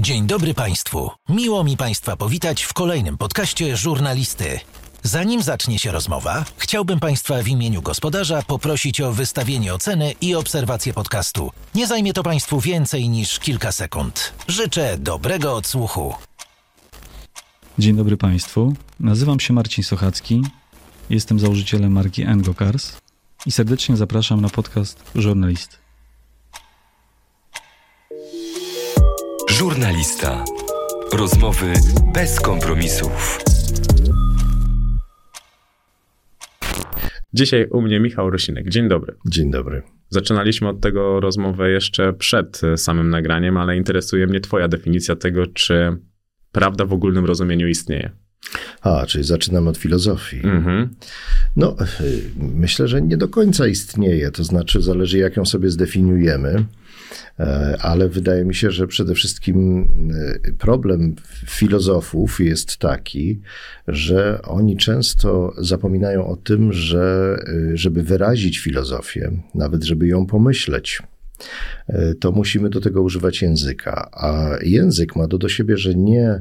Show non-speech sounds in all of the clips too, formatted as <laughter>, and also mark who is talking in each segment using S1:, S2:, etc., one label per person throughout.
S1: Dzień dobry Państwu. Miło mi Państwa powitać w kolejnym podcaście Żurnalisty. Zanim zacznie się rozmowa, chciałbym Państwa w imieniu gospodarza poprosić o wystawienie oceny i obserwację podcastu. Nie zajmie to Państwu więcej niż kilka sekund. Życzę dobrego odsłuchu.
S2: Dzień dobry Państwu. Nazywam się Marcin Sochacki. Jestem założycielem marki Engo Cars i serdecznie zapraszam na podcast Żurnalisty.
S3: Żurnalista. Rozmowy bez kompromisów.
S4: Dzisiaj u mnie Michał Rosinek. Dzień dobry.
S5: Dzień dobry.
S4: Zaczynaliśmy od tego rozmowę jeszcze przed e, samym nagraniem, ale interesuje mnie Twoja definicja tego, czy prawda w ogólnym rozumieniu istnieje.
S5: A, czyli zaczynam od filozofii.
S4: Mhm.
S5: No, y, myślę, że nie do końca istnieje, to znaczy zależy, jak ją sobie zdefiniujemy, e, ale wydaje mi się, że przede wszystkim y, problem filozofów jest taki, że oni często zapominają o tym, że y, żeby wyrazić filozofię, nawet żeby ją pomyśleć, to musimy do tego używać języka. A język ma do, do siebie, że nie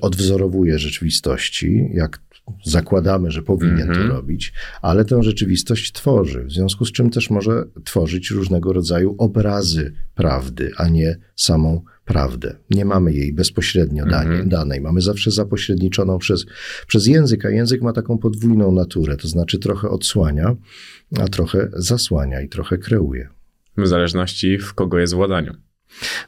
S5: odwzorowuje rzeczywistości, jak zakładamy, że powinien to robić, ale tę rzeczywistość tworzy, w związku z czym też może tworzyć różnego rodzaju obrazy prawdy, a nie samą prawdę. Nie mamy jej bezpośrednio danie, danej, mamy zawsze zapośredniczoną przez, przez język, a język ma taką podwójną naturę, to znaczy trochę odsłania, a trochę zasłania i trochę kreuje.
S4: W zależności w kogo jest władaniu.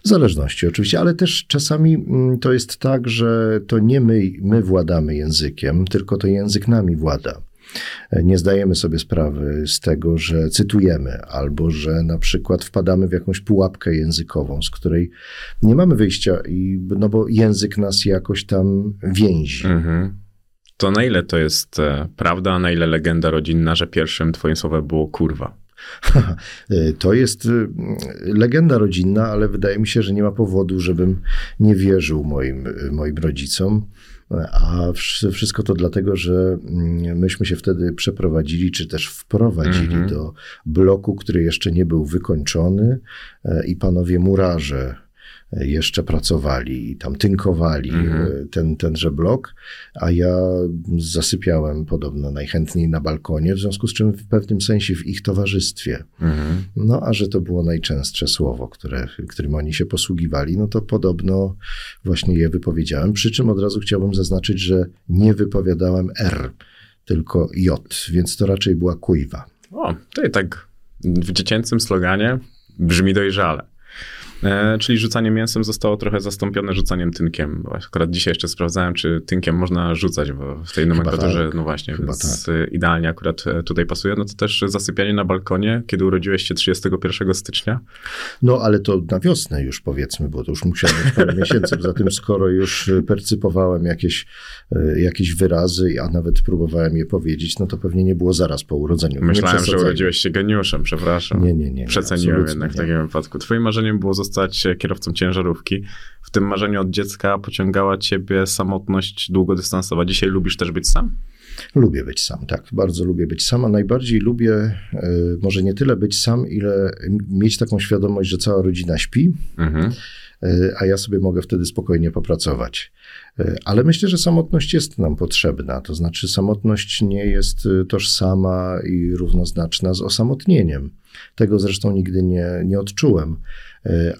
S5: W zależności oczywiście, ale też czasami mm, to jest tak, że to nie my, my władamy językiem, tylko to język nami włada. Nie zdajemy sobie sprawy z tego, że cytujemy, albo że na przykład wpadamy w jakąś pułapkę językową, z której nie mamy wyjścia, i, no bo język nas jakoś tam więzi.
S4: Mhm. To na ile to jest e, prawda, a na ile legenda rodzinna, że pierwszym Twoim słowem było kurwa? <laughs>
S5: To jest y, legenda rodzinna, ale wydaje mi się, że nie ma powodu, żebym nie wierzył moim, moim rodzicom. A wszystko to dlatego, że mm, myśmy się wtedy przeprowadzili, czy też wprowadzili
S4: Mhm.
S5: do bloku, który jeszcze nie był wykończony, e, i panowie murarze jeszcze pracowali i tam tynkowali
S4: Mhm.
S5: e, ten, tenże blok, a ja zasypiałem podobno najchętniej na balkonie, w związku z czym w pewnym sensie w ich towarzystwie.
S4: Mhm.
S5: No, a że to było najczęstsze słowo, które, którym oni się posługiwali, no to podobno właśnie je wypowiedziałem. Przy czym od razu chciałbym zaznaczyć, że nie wypowiadałem R, tylko J, więc to raczej była kujwa.
S4: O, to i tak w dziecięcym sloganie brzmi dojrzale. E, czyli rzucanie mięsem zostało trochę zastąpione rzucaniem tynkiem. Bo Akurat dzisiaj jeszcze sprawdzałem, czy tynkiem można rzucać, bo w tej nomenklaturze,
S5: tak.
S4: no właśnie,
S5: Chyba
S4: więc e, idealnie akurat e, tutaj pasuje. No to też zasypianie na balkonie, kiedy urodziłeś się 31 stycznia.
S5: No, ale to na wiosnę już powiedzmy, bo to już musiałem mieć parę <laughs> miesięcy. Poza tym, skoro już y, percypowałem jakieś, y, jakieś wyrazy, a nawet próbowałem je powiedzieć, no to pewnie nie było zaraz po urodzeniu.
S4: Myślałem, że urodziłeś się geniuszem, przepraszam.
S5: Nie, nie, nie, nie,
S4: Przeceniłem jednak w takim wypadku. Twoim marzeniem było zostać kierowcą ciężarówki. W tym marzeniu od dziecka pociągała ciebie samotność długodystansowa. Dzisiaj lubisz też być sam?
S5: Lubię być sam, tak. Bardzo lubię być sam, a najbardziej lubię e, może nie tyle być sam, ile mieć taką świadomość, że cała rodzina śpi,
S4: Mhm.
S5: e, a ja sobie mogę wtedy spokojnie popracować. E, Ale myślę, że samotność jest nam potrzebna. To znaczy, samotność nie jest e, tożsama i równoznaczna z osamotnieniem. Tego zresztą nigdy nie, nie odczułem, e,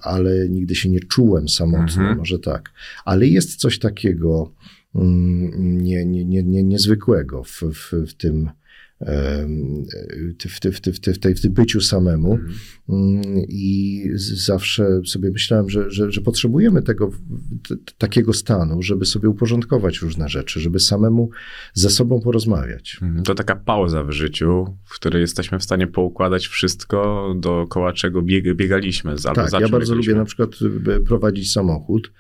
S5: ale nigdy się nie czułem samotny,
S4: Mhm.
S5: może tak. Ale jest coś takiego mm, nie, nie, nie, nie, niezwykłego w, w, w tym. W, w, w, w, w, tej- w tym byciu samemu. Mm, I zawsze sobie myślałem, że, że, że potrzebujemy tego t, takiego stanu, żeby sobie uporządkować różne rzeczy, żeby samemu ze sobą porozmawiać.
S4: Mhm. To taka pauza w życiu, w której jesteśmy w stanie poukładać wszystko, dookoła czego bieg, biegaliśmy. z- Albo
S5: Tak, ja bardzo
S4: biegaliśmy.
S5: lubię na przykład y, prowadzić samochód.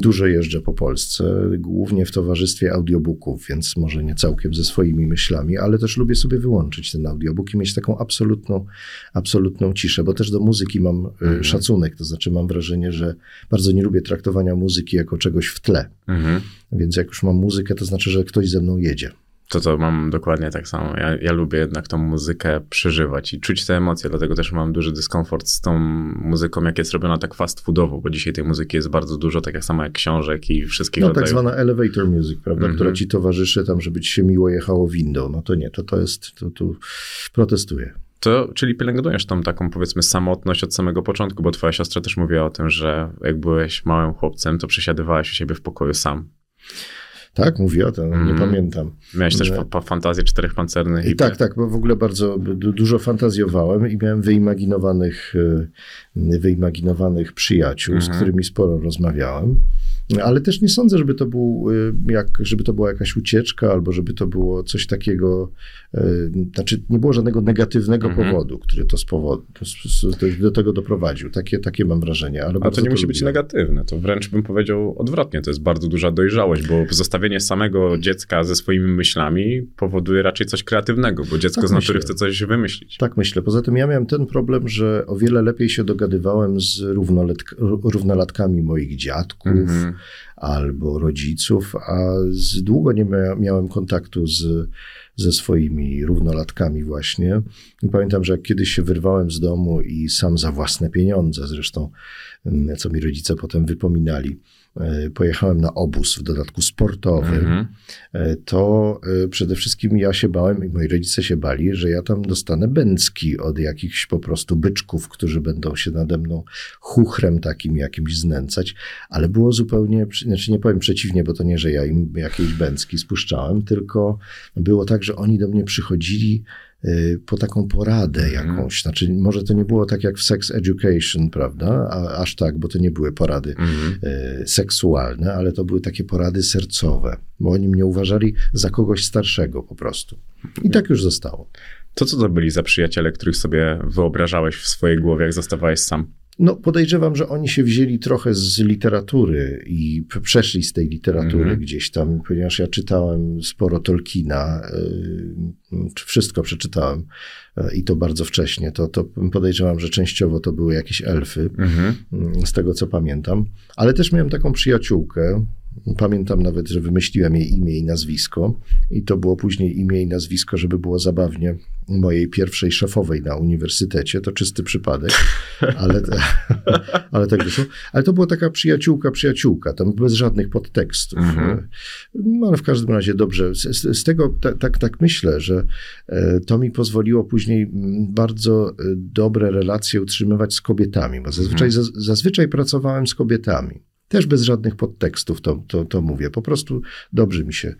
S5: Dużo jeżdżę po Polsce, głównie w towarzystwie audiobooków, więc może nie całkiem ze swoimi myślami, ale też lubię sobie wyłączyć ten audiobook i mieć taką absolutną, absolutną ciszę, bo też do muzyki mam y, szacunek, to znaczy mam wrażenie, że bardzo nie lubię traktowania muzyki jako czegoś w tle,
S4: Mhm.
S5: więc jak już mam muzykę, to znaczy, że ktoś ze mną jedzie.
S4: To to mam dokładnie tak samo. Ja, ja lubię jednak tą muzykę przeżywać i czuć te emocje, dlatego też mam duży dyskomfort z tą muzyką, jak jest robiona tak fast foodowo, bo dzisiaj tej muzyki jest bardzo dużo, tak jak samo jak książek i wszystkich
S5: No
S4: rodzajów.
S5: tak zwana elevator music, prawda,
S4: Mhm.
S5: która ci towarzyszy tam, żeby ci się miło jechało windą. No to nie, to to jest, to tu protestuję.
S4: To, czyli pielęgnujesz tą taką, powiedzmy, samotność od samego początku, bo twoja siostra też mówiła o tym, że jak byłeś małym chłopcem, to przesiadywałeś u siebie w pokoju sam.
S5: Tak, mówię o tym, nie
S4: Mhm.
S5: pamiętam.
S4: Miałeś też
S5: Nie.
S4: fa- fa- fantazję czterech pancernych.
S5: I tak, tak, bo w ogóle bardzo du- dużo fantazjowałem i miałem wyimaginowanych, e, wyimaginowanych przyjaciół, z
S4: Mhm.
S5: którymi sporo rozmawiałem. Ale też nie sądzę, żeby to, był, e, jak, żeby to była jakaś ucieczka, albo żeby to było coś takiego. e, Znaczy, nie było żadnego negatywnego
S4: Mhm.
S5: powodu, który to spowodu, do tego doprowadził. Takie, takie mam wrażenie. Ale
S4: A to nie musi być
S5: lubiłem.
S4: negatywne, to wręcz bym powiedział odwrotnie. To jest bardzo duża dojrzałość, bo zostawienie samego dziecka ze swoimi myślami powoduje raczej coś kreatywnego, bo dziecko
S5: Tak
S4: z natury
S5: myślę.
S4: chce coś wymyślić.
S5: Tak myślę. Poza tym ja miałem ten problem, że o wiele lepiej się dogadywałem z równoletk- równolatkami moich dziadków
S4: Mhm.
S5: Albo rodziców, a z długo nie mia- miałem kontaktu z, ze swoimi równolatkami właśnie. I pamiętam, że jak kiedyś się wyrwałem z domu i sam za własne pieniądze, zresztą mm, co mi rodzice potem wypominali, pojechałem na obóz, w dodatku sportowy,
S4: Mhm.
S5: e, to e, przede wszystkim ja się bałem i moi rodzice się bali, że ja tam dostanę bęcki od jakichś po prostu byczków, którzy będą się nade mną chuchrem takim jakimś znęcać, ale było zupełnie, znaczy nie powiem przeciwnie, bo to nie, że ja im jakieś bęcki spuszczałem, tylko było tak, że oni do mnie przychodzili e, po taką poradę
S4: Mhm.
S5: jakąś. Znaczy, może to nie było tak jak w sex education, prawda? A, aż tak, bo to nie były porady e, seksualne, ale to były takie porady sercowe, bo oni mnie uważali za kogoś starszego po prostu. I tak już zostało.
S4: To co to byli za przyjaciele, których sobie wyobrażałeś w swojej głowie, jak zostawałeś sam?
S5: No, podejrzewam, że oni się wzięli trochę z literatury i przeszli z tej literatury
S4: Mhm.
S5: gdzieś tam, ponieważ ja czytałem sporo Tolkiena, y, czy wszystko przeczytałem y, i to bardzo wcześnie, to, to podejrzewam, że częściowo to były jakieś elfy.
S4: Mhm.
S5: z tego co pamiętam. Ale też miałem taką przyjaciółkę. Pamiętam nawet, że wymyśliłem jej imię i nazwisko, i to było później imię i nazwisko, żeby było zabawnie mojej pierwszej szefowej na uniwersytecie. To czysty przypadek, <laughs> ale, ale tak wyszło. Ale to była taka przyjaciółka, przyjaciółka, tam bez żadnych podtekstów.
S4: Mhm.
S5: No ale w każdym razie dobrze. Z, z, tego tak, tak, tak myślę, że e, to mi pozwoliło później bardzo e, dobre relacje utrzymywać z kobietami, bo zazwyczaj,
S4: Mhm.
S5: zaz, zazwyczaj pracowałem z kobietami. Też bez żadnych podtekstów to, to, to mówię. Po prostu dobrze mi się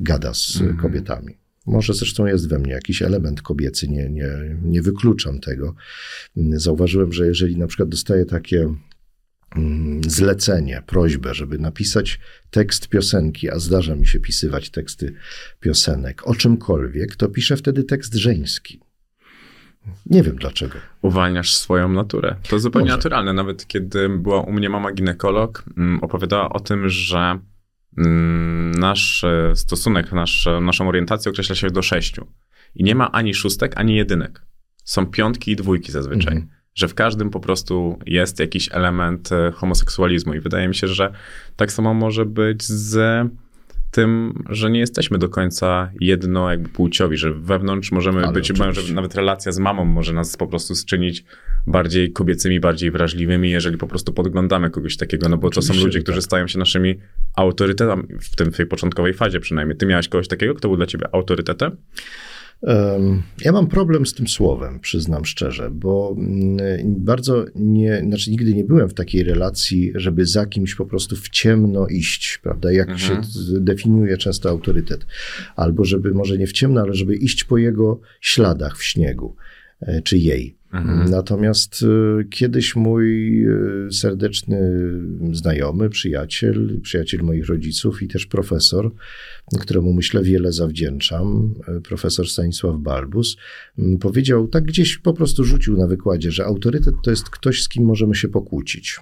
S5: gada z
S4: Mhm.
S5: kobietami. Może zresztą jest we mnie jakiś element kobiecy, nie, nie, nie wykluczam tego. Zauważyłem, że jeżeli na przykład dostaję takie mm, zlecenie, prośbę, żeby napisać tekst piosenki, a zdarza mi się pisywać teksty piosenek o czymkolwiek, to piszę wtedy tekst żeński. Nie wiem dlaczego.
S4: Uwalniasz swoją naturę. To zupełnie
S5: Może.
S4: naturalne. Nawet kiedy była u mnie mama ginekolog, mm, opowiadała o tym, że mm, nasz e, stosunek, nasz, naszą orientację określa się do sześciu. I nie ma ani szóstek, ani jedynek. Są piątki i dwójki zazwyczaj.
S5: Mhm.
S4: Że w każdym po prostu jest jakiś element e, homoseksualizmu. I wydaje mi się, że tak samo może być z tym, że nie jesteśmy do końca jedno jakby płciowi, że wewnątrz możemy
S5: Ale
S4: być,
S5: oczywiście.
S4: że nawet relacja z mamą może nas po prostu czynić bardziej kobiecymi, bardziej wrażliwymi, jeżeli po prostu podglądamy kogoś takiego, no bo to są
S5: Oczywiście,
S4: ludzie,
S5: że
S4: którzy
S5: tak.
S4: stają się naszymi autorytetami w tym, w tej początkowej fazie przynajmniej. Ty miałeś kogoś takiego, kto był dla ciebie autorytetem?
S5: Ja mam problem z tym słowem, przyznam szczerze, bo mm, bardzo nie, znaczy nigdy nie byłem w takiej relacji, żeby za kimś po prostu w ciemno iść, prawda? Jak
S4: Mhm.
S5: się definiuje często autorytet. Albo żeby, może nie w ciemno, ale żeby iść po jego śladach w śniegu, e, czy jej.
S4: Mhm.
S5: Natomiast e, kiedyś mój e, serdeczny znajomy, przyjaciel, przyjaciel moich rodziców i też profesor, któremu myślę wiele zawdzięczam, e, profesor Stanisław Balbus, m, powiedział, tak gdzieś po prostu rzucił na wykładzie, że autorytet to jest ktoś, z kim możemy się pokłócić.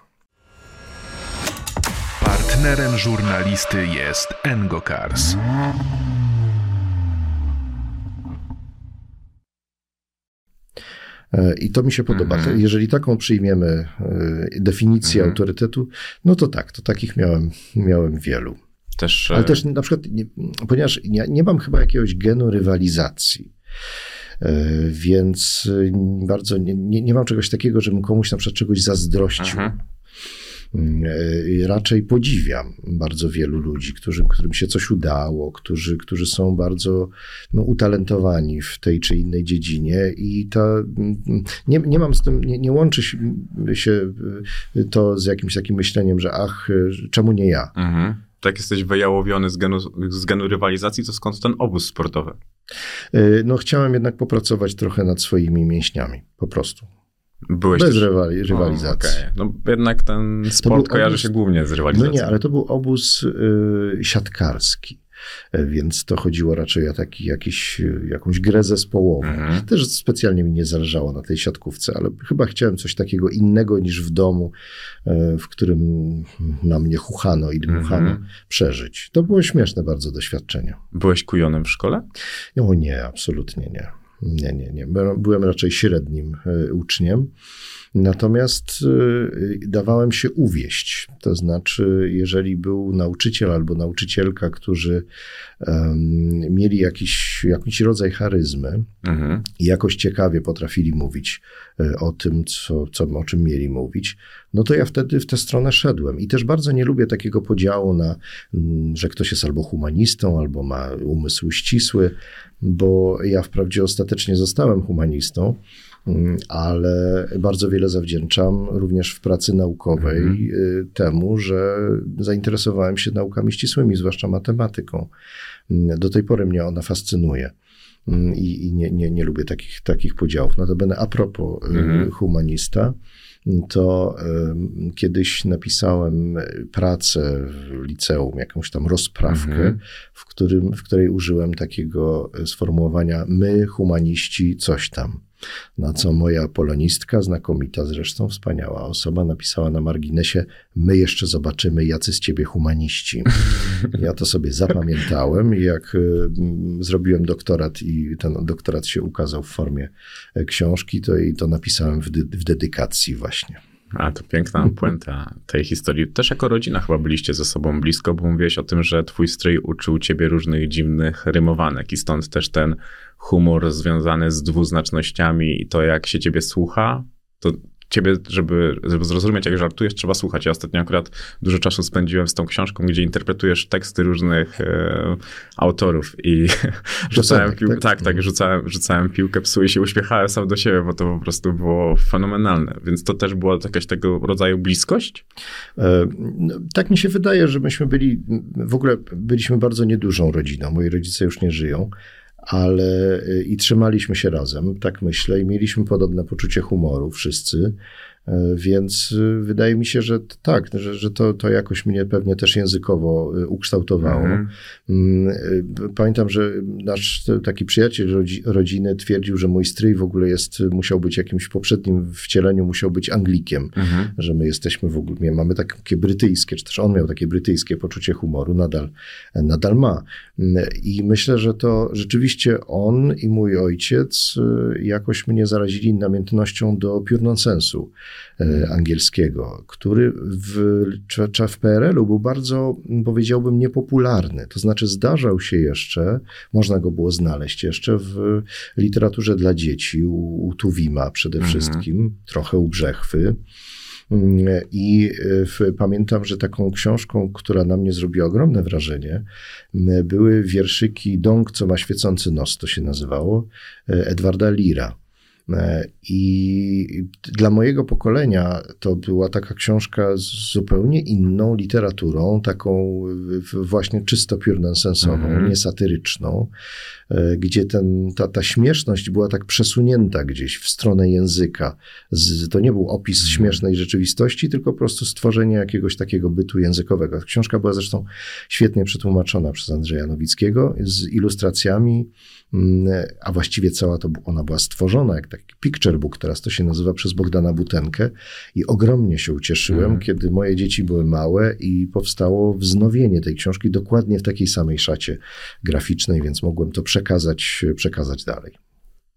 S6: Partnerem żurnalisty jest Engokars.
S5: I to mi się podoba.
S4: Mhm.
S5: Jeżeli taką przyjmiemy e, definicję
S4: Mhm.
S5: autorytetu, no to tak, to takich miałem, miałem wielu.
S4: Też,
S5: Ale
S4: e,
S5: też na przykład, nie, ponieważ nie, nie mam chyba jakiegoś genu rywalizacji, e, więc e, bardzo nie, nie, nie mam czegoś takiego, żebym komuś na przykład czegoś zazdrościł.
S4: Mhm.
S5: E, Raczej podziwiam bardzo wielu ludzi, którzy, którym się coś udało, którzy, którzy są bardzo no, utalentowani w tej czy innej dziedzinie i to mm, nie, nie mam z tym, nie, nie łączy się, e, to z jakimś takim myśleniem, że ach, e, czemu nie ja?
S4: Mhm. Tak jesteś wyjałowiony z genu, z genu rywalizacji, to skąd ten obóz sportowy?
S5: E, No chciałem jednak popracować trochę nad swoimi mięśniami, po prostu.
S4: Byłeś
S5: Bez
S4: też...
S5: rywali,
S4: O,
S5: rywalizacji.
S4: okej. No jednak ten sport kojarzy się głównie z
S5: No
S4: rywalizacją.
S5: nie, ale to był obóz y, siatkarski, E, więc to chodziło raczej o taki, jakiś, y, jakąś grę zespołową.
S4: Mhm.
S5: Też specjalnie mi nie zależało na tej siatkówce, ale chyba chciałem coś takiego innego niż w domu, e, w którym na mnie chuchano i dmuchano,
S4: Mhm.
S5: przeżyć. To było śmieszne bardzo doświadczenie.
S4: Byłeś kujonem w szkole?
S5: O nie, absolutnie nie. Nie, nie, nie. Byłem raczej średnim e, uczniem. Natomiast e, dawałem się uwieść. To znaczy, jeżeli był nauczyciel albo nauczycielka, którzy em, mieli jakiś, jakiś rodzaj charyzmy
S4: Mhm.
S5: i jakoś ciekawie potrafili mówić e, o tym, co, co, o czym mieli mówić, no to ja wtedy w tę stronę szedłem. I też bardzo nie lubię takiego podziału na, mm, że ktoś jest albo humanistą, albo ma umysł ścisły, bo ja wprawdzie ostatecznie zostałem humanistą, ale bardzo wiele zawdzięczam również w pracy naukowej y, temu, że zainteresowałem się naukami ścisłymi, zwłaszcza matematyką. Mm, Do tej pory mnie ona fascynuje. Mm, I, i nie, nie, nie lubię takich, takich podziałów. Notabene a propos y,
S4: Mhm.
S5: humanista, to y, kiedyś napisałem pracę w liceum, jakąś tam rozprawkę,
S4: Mhm.
S5: w, którym, w której użyłem takiego sformułowania my, humaniści, coś tam. Na co moja polonistka, znakomita zresztą, wspaniała osoba, napisała na marginesie: My jeszcze zobaczymy, jacy z ciebie humaniści. <laughs> Ja to sobie zapamiętałem i jak y, mm, zrobiłem doktorat i ten doktorat się ukazał w formie e, książki, to i to napisałem w, dy, w dedykacji właśnie.
S4: A, to piękna <laughs> puenta tej historii. Też jako rodzina chyba byliście ze sobą blisko, bo mówiłeś o tym, że twój stryj uczył ciebie różnych dziwnych rymowanek i stąd też ten humor związany z dwuznacznościami i to, jak się ciebie słucha, to ciebie, żeby, żeby zrozumieć, jak żartujesz, trzeba słuchać. Ja ostatnio akurat dużo czasu spędziłem z tą książką, gdzie interpretujesz teksty różnych e, autorów i <laughs> rzucałem
S5: tak?
S4: piłkę, tak, tak, rzucałem, rzucałem piłkę psu i się uśmiechałem sam do siebie, bo to po prostu było fenomenalne. Więc to też była jakaś tego rodzaju bliskość?
S5: E, no, Tak mi się wydaje, że myśmy byli, w ogóle byliśmy bardzo niedużą rodziną. Moi rodzice już nie żyją, ale e, i trzymaliśmy się razem, tak myślę, i mieliśmy podobne poczucie humoru wszyscy. E, Więc e, wydaje mi się, że tak, że, że to, to jakoś mnie pewnie też językowo e, ukształtowało.
S4: Mhm.
S5: Mm, y, Pamiętam, że nasz taki przyjaciel rodzi, rodziny twierdził, że mój stryj w ogóle jest, musiał być jakimś poprzednim wcieleniu, musiał być Anglikiem,
S4: Mhm.
S5: że my jesteśmy w ogóle, mamy takie brytyjskie, czy też on miał takie brytyjskie poczucie humoru, nadal, nadal ma. Mm, I myślę, że to rzeczywiście on i mój ojciec y, jakoś mnie zarazili namiętnością do pure nonsensu angielskiego, który w, w PRL-u był bardzo, powiedziałbym, niepopularny. To znaczy zdarzał się jeszcze, można go było znaleźć jeszcze w literaturze dla dzieci, u, u Tuwima przede
S4: Mhm.
S5: wszystkim, trochę u Brzechwy. Mm, I e, w, pamiętam, że taką książką, która na mnie zrobiła ogromne wrażenie, były wierszyki Dąg, co ma świecący nos, to się nazywało, e, Edwarda Lira. E, I dla mojego pokolenia to była taka książka z zupełnie inną literaturą, taką właśnie czysto
S4: Mhm.
S5: niesatyryczną, e, gdzie ten, ta, ta śmieszność była tak przesunięta gdzieś w stronę języka. Z, to nie był opis śmiesznej rzeczywistości, tylko po prostu stworzenie jakiegoś takiego bytu językowego. Książka była zresztą świetnie przetłumaczona przez Andrzeja Nowickiego z ilustracjami, mm, a właściwie cała to ona była stworzona jak taki picture book, teraz to się nazywa przez Bogdana Butenkę i ogromnie się ucieszyłem,
S4: Mhm.
S5: kiedy moje dzieci były małe i powstało wznowienie tej książki dokładnie w takiej samej szacie graficznej, więc mogłem to przekazać, przekazać dalej.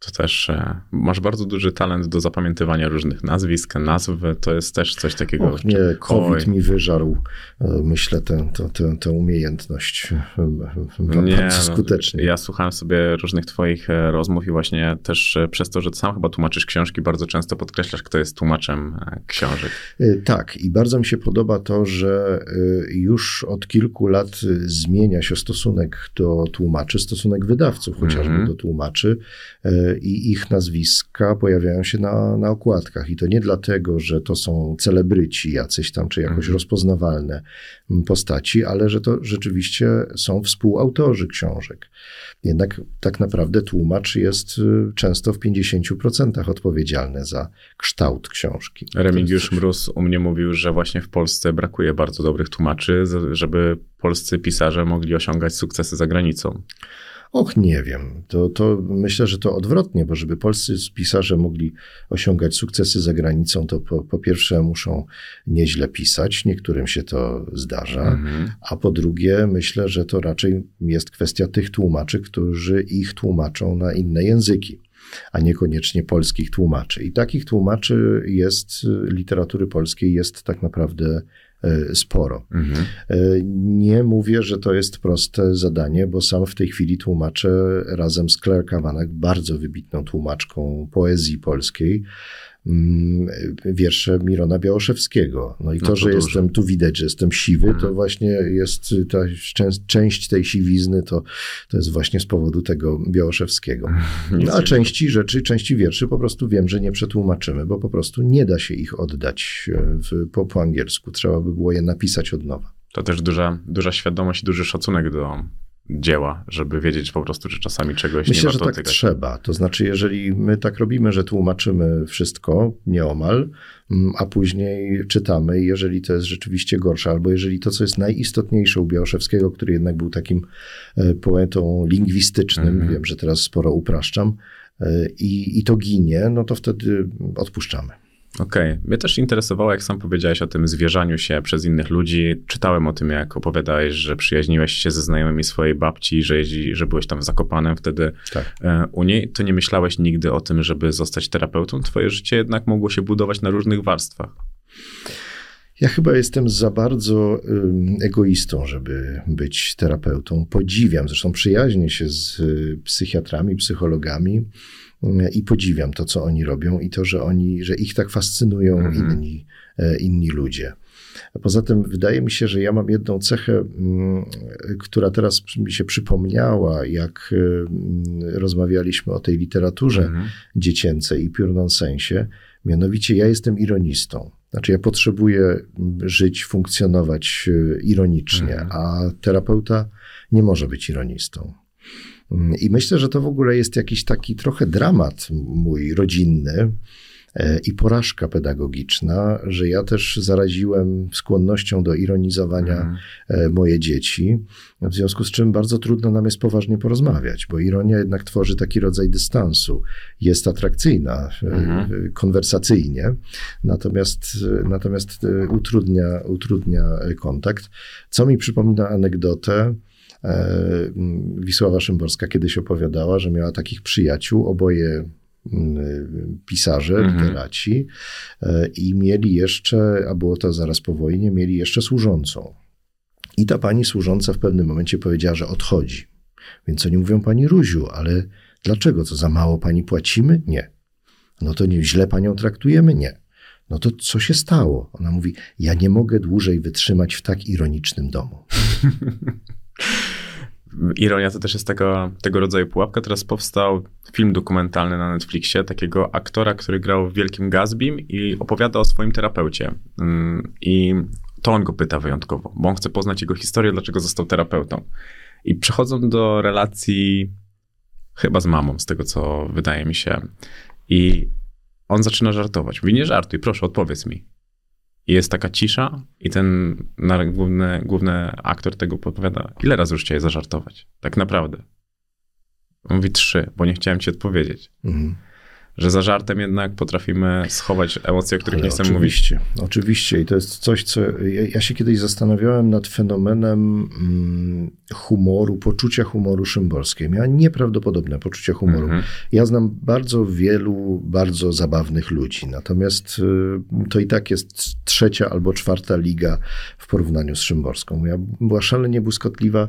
S4: To też e, masz bardzo duży talent do zapamiętywania różnych nazwisk, nazw. To jest też coś takiego.
S5: Och nie, COVID mi wyżarł, e, myślę, tę, tę, tę, tę umiejętność e, nie, bardzo no, skutecznie.
S4: Ja słuchałem sobie różnych twoich rozmów i właśnie też przez to, że sam chyba tłumaczysz książki, bardzo często podkreślasz, kto jest tłumaczem książek.
S5: Tak i bardzo mi się podoba to, że już od kilku lat zmienia się stosunek do tłumaczy, stosunek wydawców chociażby mm -hmm. do tłumaczy i ich nazwiska pojawiają się na, na okładkach. I to nie dlatego, że to są celebryci jacyś tam, czy jakoś mhm. rozpoznawalne postaci, ale że to rzeczywiście są współautorzy książek. Jednak tak naprawdę tłumacz jest y, często w 50% odpowiedzialny za kształt książki.
S4: Remigiusz Mróz u mnie mówił, że właśnie w Polsce brakuje bardzo dobrych tłumaczy, żeby polscy pisarze mogli osiągać sukcesy za granicą.
S5: Och, nie wiem. To, to myślę, że to odwrotnie, bo żeby polscy pisarze mogli osiągać sukcesy za granicą, to po, po pierwsze muszą nieźle pisać, niektórym się to zdarza, mhm. a po drugie myślę, że to raczej jest kwestia tych tłumaczy, którzy ich tłumaczą na inne języki a niekoniecznie polskich tłumaczy. I takich tłumaczy jest, literatury polskiej jest tak naprawdę sporo. Mhm. E, nie mówię, że to jest proste zadanie, bo sam w tej chwili tłumaczę razem z Claire Kawanek, bardzo wybitną tłumaczką poezji polskiej, wiersze Mirona Białoszewskiego. No i no to, to, że dużo. jestem, tu widać, że jestem siwy, mhm. to właśnie jest ta część tej siwizny, to, to jest właśnie z powodu tego Białoszewskiego. <laughs> No, a części rzeczy, części wierszy po prostu wiem, że nie przetłumaczymy, bo po prostu nie da się ich oddać e, w, po, po angielsku. Trzeba by było je napisać od nowa.
S4: To też duża, duża świadomość i duży szacunek do, dzieła, żeby wiedzieć po prostu, czy czasami czegoś
S5: Myślę,
S4: nie warto
S5: że tak trzeba. To znaczy, jeżeli my tak robimy, że tłumaczymy wszystko, nieomal, mm, a później czytamy jeżeli to jest rzeczywiście gorsze, albo jeżeli to, co jest najistotniejsze u Białaszewskiego, który jednak był takim e, poetą lingwistycznym, -hmm. wiem, że teraz sporo upraszczam, e, i, i to ginie, no to wtedy odpuszczamy.
S4: Okej. Okay. Mnie też interesowało, jak sam powiedziałeś o tym zwierzaniu się przez innych ludzi. Czytałem o tym, jak opowiadałeś, że przyjaźniłeś się ze znajomymi swojej babci, że, jeździ, że byłeś tam w Zakopanem wtedy tak. E, u niej. To nie myślałeś nigdy o tym, żeby zostać terapeutą? Twoje życie jednak mogło się budować na różnych warstwach.
S5: Ja chyba jestem za bardzo egoistą, żeby być terapeutą. Podziwiam, zresztą przyjaźnię się z y, psychiatrami, psychologami i podziwiam to, co oni robią i to, że oni, że ich tak fascynują mhm. inni, e, inni ludzie. Poza tym wydaje mi się, że ja mam jedną cechę, mm, która teraz mi się przypomniała, jak mm, rozmawialiśmy o tej literaturze mhm. dziecięcej i pure nonsensie. Mianowicie ja jestem ironistą. Znaczy ja potrzebuję żyć, funkcjonować e, ironicznie, mhm. a terapeuta nie może być ironistą. I myślę, że to w ogóle jest jakiś taki trochę dramat mój rodzinny i porażka pedagogiczna, że ja też zaraziłem skłonnością do ironizowania mhm. E, moje dzieci, w związku z czym bardzo trudno nam jest poważnie porozmawiać, bo ironia jednak tworzy taki rodzaj dystansu. Jest atrakcyjna e, mhm. konwersacyjnie, natomiast, natomiast utrudnia, utrudnia kontakt. Co mi przypomina anegdotę, E, Wisława Szymborska kiedyś opowiadała, że miała takich przyjaciół, oboje pisarze, mhm. literaci e, i mieli jeszcze, a było to zaraz po wojnie, mieli jeszcze służącą. I ta pani służąca w pewnym momencie powiedziała, że odchodzi. Więc oni mówią, pani Ruziu, ale dlaczego? Co za mało pani płacimy? Nie. No to nie, źle panią traktujemy? Nie. No to co się stało? Ona mówi, ja nie mogę dłużej wytrzymać w tak ironicznym domu. <laughs>
S4: Ironia to też jest tego, tego rodzaju pułapka. Teraz powstał film dokumentalny na Netflixie takiego aktora, który grał w Wielkim Gatsbym i opowiada o swoim terapeucie. Mm, I to on go pyta wyjątkowo, bo on chce poznać jego historię, dlaczego został terapeutą. I przechodzą do relacji chyba z mamą, z tego co wydaje mi się. I on zaczyna żartować. Mówi, nie żartuj, proszę, odpowiedz mi. Jest taka cisza i ten główny, główny aktor tego podpowiada, ile razy już chciałeś zażartować? Tak naprawdę. On mówi trzy, bo nie chciałem ci odpowiedzieć. Mhm. Że za żartem jednak potrafimy schować emocje, o których
S5: Ale
S4: nie chcemy mówić.
S5: oczywiście, Oczywiście. I to jest coś, co. Ja, ja się kiedyś zastanawiałem nad fenomenem mm, humoru, poczucia humoru Szymborskiej. Miała nieprawdopodobne poczucie humoru.
S4: Mhm.
S5: Ja znam bardzo wielu bardzo zabawnych ludzi, natomiast y, to i tak jest trzecia albo czwarta liga w porównaniu z Szymborską. Ja była szalenie błyskotliwa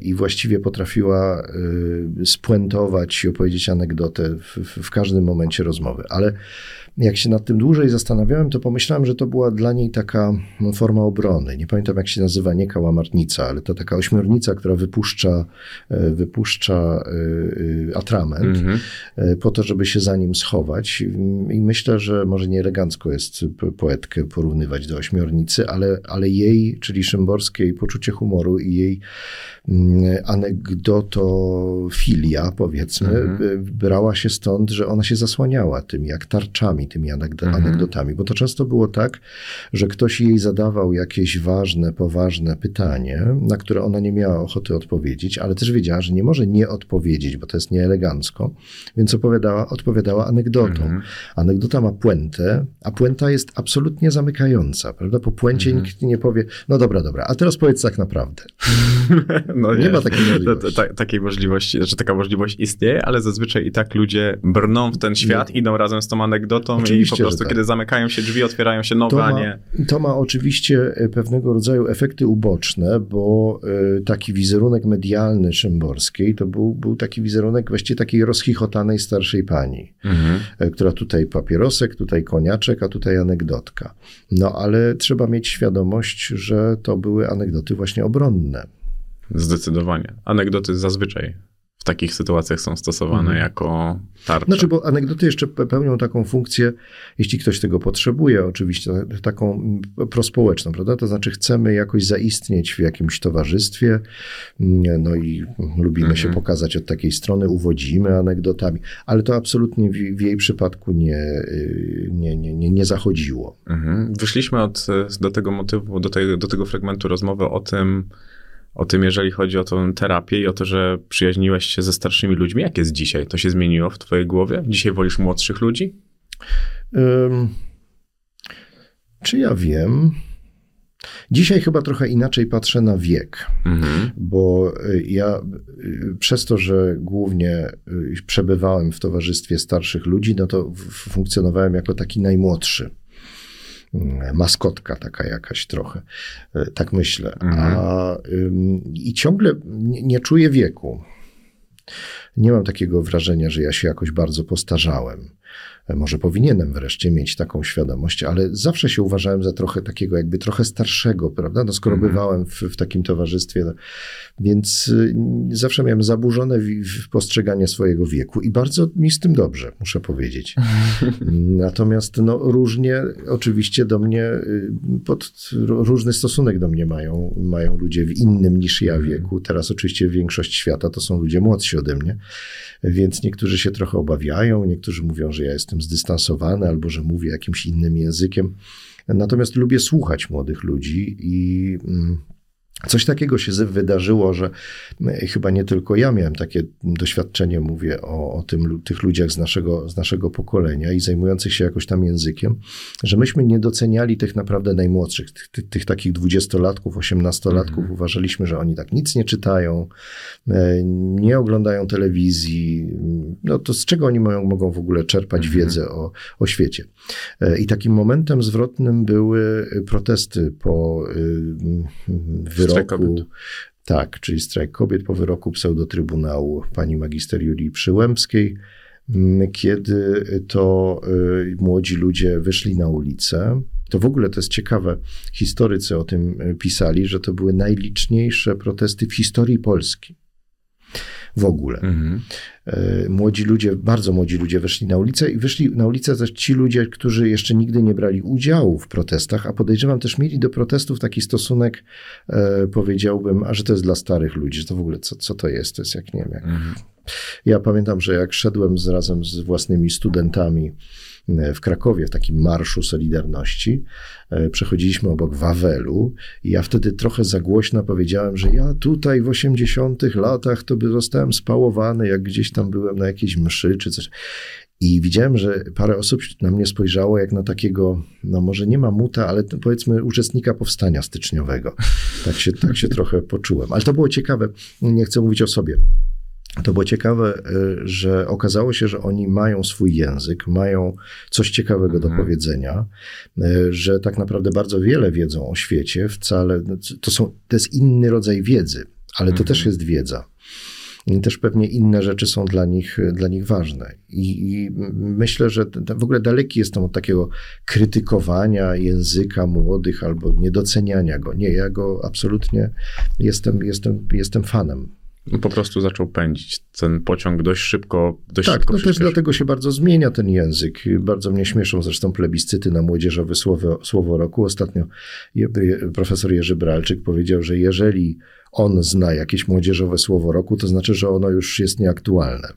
S5: i właściwie potrafiła y, spuentować i opowiedzieć anegdotę w, w każdym momencie rozmowy. Ale jak się nad tym dłużej zastanawiałem, to pomyślałem, że to była dla niej taka no, forma obrony. Nie pamiętam, jak się nazywa, nie kałamarnica, ale to taka ośmiornica, która wypuszcza, e, wypuszcza e, e, atrament
S4: Mhm.
S5: e, po to, żeby się za nim schować. I myślę, że może nieelegancko jest po- poetkę porównywać do ośmiornicy, ale, ale jej, czyli Szymborskiej, poczucie humoru i jej mm, anegdotofilia, powiedzmy,
S4: Mhm.
S5: y, brała się stąd, że ona się zasłaniała tymi jak tarczami, tymi anegdo-
S4: Mhm.
S5: anegdotami, bo to często było tak, że ktoś jej zadawał jakieś ważne, poważne pytanie, na które ona nie miała ochoty odpowiedzieć, ale też wiedziała, że nie może nie odpowiedzieć, bo to jest nieelegancko, więc opowiadała, odpowiadała anegdotą.
S4: Mhm.
S5: Anegdota ma puentę, a puenta jest absolutnie zamykająca, prawda? Po puencie
S4: Mhm.
S5: nikt nie powie, no dobra, dobra, a teraz powiedz tak naprawdę. <laughs>
S4: No
S5: Nie ma takiej możliwości.
S4: Ta, ta, takiej możliwości, że taka możliwość istnieje, ale zazwyczaj i tak ludzie brną w ten świat, idą razem z tą anegdotą i
S5: Oczywiście,
S4: po prostu
S5: tak.
S4: kiedy zamykają się drzwi, otwierają się nowe,
S5: To
S4: a
S5: ma,
S4: nie...
S5: to ma oczywiście e, pewnego rodzaju efekty uboczne, bo e, taki wizerunek medialny Szymborskiej to był, był taki wizerunek właściwie takiej rozchichotanej starszej pani,
S4: Mhm.
S5: e, która tutaj papierosek, tutaj koniaczek, a tutaj anegdotka. No ale trzeba mieć świadomość, że to były anegdoty właśnie obronne.
S4: Zdecydowanie. Anegdoty zazwyczaj takich sytuacjach są stosowane
S5: Mhm.
S4: jako tarcze.
S5: Znaczy, bo anegdoty jeszcze pe- pełnią taką funkcję, jeśli ktoś tego potrzebuje, oczywiście, taką mm, prospołeczną, prawda? To znaczy, chcemy jakoś zaistnieć w jakimś towarzystwie, mm, no i lubimy się pokazać od takiej strony, uwodzimy anegdotami, ale to absolutnie w, w jej przypadku nie, y, nie, nie, nie, nie zachodziło.
S4: Mhm. Wyszliśmy od, do tego motywu, do tego, do tego fragmentu rozmowy o tym, o tym, jeżeli chodzi o tą terapię i o to, że przyjaźniłeś się ze starszymi ludźmi. Jak jest dzisiaj? To się zmieniło w twojej głowie? Dzisiaj wolisz młodszych ludzi?
S5: Ym, czy ja wiem? Dzisiaj chyba trochę inaczej patrzę na wiek.
S4: Mhm.
S5: bo y, ja y, przez to, że głównie y, przebywałem w towarzystwie starszych ludzi, no to funkcjonowałem jako taki najmłodszy. Maskotka taka jakaś trochę, y, tak myślę. A, ym, I ciągle nie, nie czuję wieku. Nie mam takiego wrażenia, że ja się jakoś bardzo postarzałem. Może powinienem wreszcie mieć taką świadomość, ale zawsze się uważałem za trochę takiego, jakby trochę starszego, prawda? No skoro bywałem w, w takim towarzystwie, no, więc y, zawsze miałem zaburzone postrzeganie swojego wieku i bardzo mi z tym dobrze, muszę powiedzieć. <laughs> Natomiast no, różnie oczywiście do mnie, y, pod, różny stosunek do mnie mają, mają ludzie w innym niż ja wieku. Teraz oczywiście większość świata to są ludzie młodsi ode mnie, więc niektórzy się trochę obawiają, niektórzy mówią, że ja jestem zdystansowany albo że mówię jakimś innym językiem. Natomiast lubię słuchać młodych ludzi i mm, coś takiego się wydarzyło, że chyba nie tylko ja miałem takie doświadczenie, mówię o, o tym, tych ludziach z naszego, z naszego pokolenia i zajmujących się jakoś tam językiem, że myśmy nie doceniali tych naprawdę najmłodszych, tych, tych, tych takich dwudziestolatków, osiemnastolatków. Uważaliśmy, że oni tak nic nie czytają, e, nie oglądają telewizji. No to z czego oni mają, mogą w ogóle czerpać wiedzę o, o świecie? E, I takim momentem zwrotnym były protesty po y,
S4: Strajk
S5: wyroku.
S4: kobiet.
S5: Tak, czyli strajk kobiet po wyroku pseudotrybunału pani magister Julii Przyłębskiej, m, kiedy to y, młodzi ludzie wyszli na ulicę. To w ogóle to jest ciekawe. Historycy o tym y, pisali, że to były najliczniejsze protesty w historii Polski. W ogóle.
S4: Mhm.
S5: E, Młodzi ludzie, bardzo młodzi ludzie wyszli na ulicę i wyszli na ulicę też ci ludzie, którzy jeszcze nigdy nie brali udziału w protestach, a podejrzewam też mieli do protestów taki stosunek, e, powiedziałbym, a że to jest dla starych ludzi, że to w ogóle co, co to jest, to jest jak nie wiem. Jak... Ja pamiętam, że jak szedłem z, razem z własnymi studentami w Krakowie w takim marszu Solidarności, e, przechodziliśmy obok Wawelu i ja wtedy trochę za głośno powiedziałem, że ja tutaj w 80 latach to by zostałem spałowany, jak gdzieś tam byłem na jakiejś mszy czy coś. I widziałem, że parę osób na mnie spojrzało jak na takiego, no może nie mamuta, ale powiedzmy uczestnika powstania styczniowego. Tak się, tak się trochę poczułem. Ale to było ciekawe, nie chcę mówić o sobie. To było ciekawe, y, że okazało się, że oni mają swój język, mają coś ciekawego do powiedzenia, y, że tak naprawdę bardzo wiele wiedzą o świecie, wcale to, są, to jest inny rodzaj wiedzy, ale to też jest wiedza. I też pewnie inne rzeczy są dla nich, dla nich ważne. I, I, myślę, że w ogóle daleki jestem od takiego krytykowania języka młodych albo niedoceniania go. Nie, ja go absolutnie jestem, jestem, jestem fanem.
S4: Po prostu zaczął pędzić ten pociąg dość szybko. Dość
S5: tak,
S4: szybko
S5: no też dlatego się bardzo zmienia ten język. Bardzo mnie śmieszą zresztą plebiscyty na młodzieżowe słowo, słowo roku. Ostatnio profesor Jerzy Bralczyk powiedział, że jeżeli on zna jakieś młodzieżowe słowo roku, to znaczy, że ono już jest nieaktualne.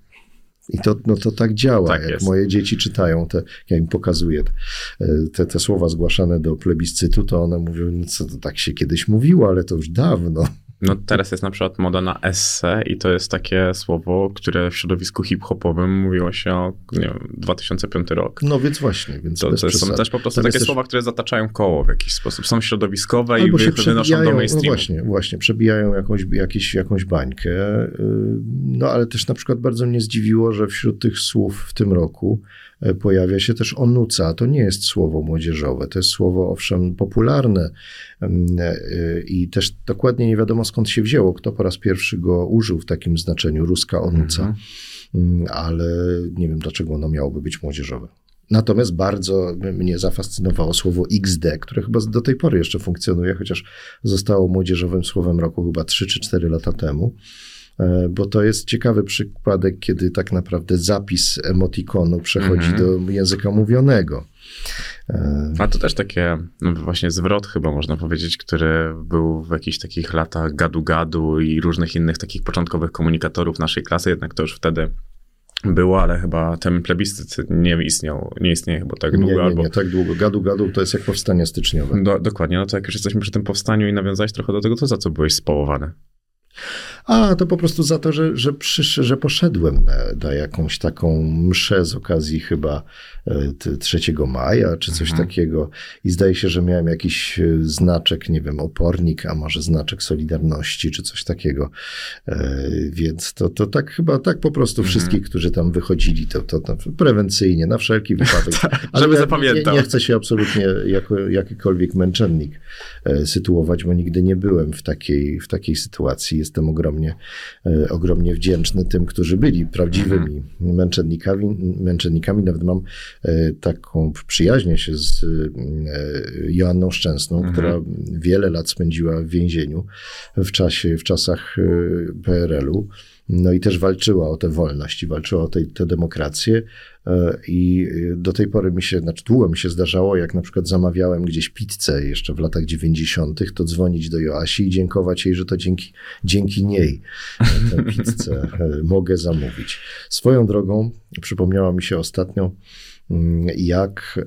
S5: I to, no to tak działa.
S4: Tak
S5: jak
S4: jest.
S5: moje dzieci czytają, te, ja im pokazuję te, te słowa zgłaszane do plebiscytu, to one mówią, no co to tak się kiedyś mówiło, ale to już dawno.
S4: No teraz jest na przykład moda na esse i to jest takie słowo, które w środowisku hip-hopowym mówiło się o, nie wiem, 2005 rok.
S5: No więc właśnie, więc
S4: To, to są też po prostu
S5: Tam
S4: takie
S5: też-
S4: słowa, które zataczają koło w jakiś sposób. Są środowiskowe i
S5: Albo się
S4: wy- wynoszą do
S5: no
S4: mainstreamu.
S5: właśnie, właśnie, przebijają jakąś, jakiś, jakąś bańkę. Yy, No ale też na przykład bardzo mnie zdziwiło, że wśród tych słów w tym roku pojawia się też onuca. To nie jest słowo młodzieżowe, to jest słowo owszem popularne ym, e, i też dokładnie nie wiadomo skąd się wzięło, kto po raz pierwszy go użył w takim znaczeniu, ruska onuca, Ym, ale nie wiem dlaczego ono miałoby być młodzieżowe. Natomiast bardzo mnie zafascynowało słowo XD, które chyba do tej pory jeszcze funkcjonuje, chociaż zostało młodzieżowym słowem roku chyba 3 czy 4 lata temu. E, Bo to jest ciekawy przypadek, kiedy tak naprawdę zapis emotikonu przechodzi do języka mówionego. E,
S4: A to też takie no właśnie zwrot chyba można powiedzieć, który był w jakichś takich latach gadu-gadu i różnych innych takich początkowych komunikatorów naszej klasy, jednak to już wtedy było, ale chyba ten plebiscyt nie istniał, nie istnieje chyba tak
S5: Nie,
S4: długo,
S5: nie,
S4: albo
S5: nie, tak długo. Gadu, gadu to jest jak powstanie styczniowe.
S4: Do, dokładnie, no to jak już jesteśmy przy tym powstaniu i nawiązać trochę do tego, to za co byłeś społowany?
S5: A, to po prostu za to, że, że, przysz, że poszedłem na, na jakąś taką mszę z okazji chyba e, t- 3 maja, czy coś takiego. I zdaje się, że miałem jakiś e, znaczek, nie wiem, opornik, a może znaczek Solidarności, czy coś takiego. E, Więc to, to tak chyba, tak po prostu wszystkich, którzy tam wychodzili, to, to, to prewencyjnie, na wszelki wypadek. <laughs>
S4: żeby
S5: ja
S4: zapamiętał.
S5: Nie, nie chcę się absolutnie jako jakikolwiek męczennik e, sytuować, bo nigdy nie byłem w takiej, w takiej sytuacji. Jestem ogromnie, e, ogromnie wdzięczny tym, którzy byli prawdziwymi męczennikami, męczennikami. Nawet mam e, taką przyjaźnię się z e, Joanną Szczęsną, która wiele lat spędziła w więzieniu w czasie, w czasach PRL-u. No i też walczyła o tę wolność i walczyła o tę tę demokrację. E, I do tej pory mi się, znaczy długo mi się zdarzało, jak na przykład zamawiałem gdzieś pizzę jeszcze w latach 90., to dzwonić do Joasi i dziękować jej, że to dzięki, dzięki niej e, tę pizzę e, mogę zamówić. Swoją drogą przypomniała mi się ostatnio, mm, jak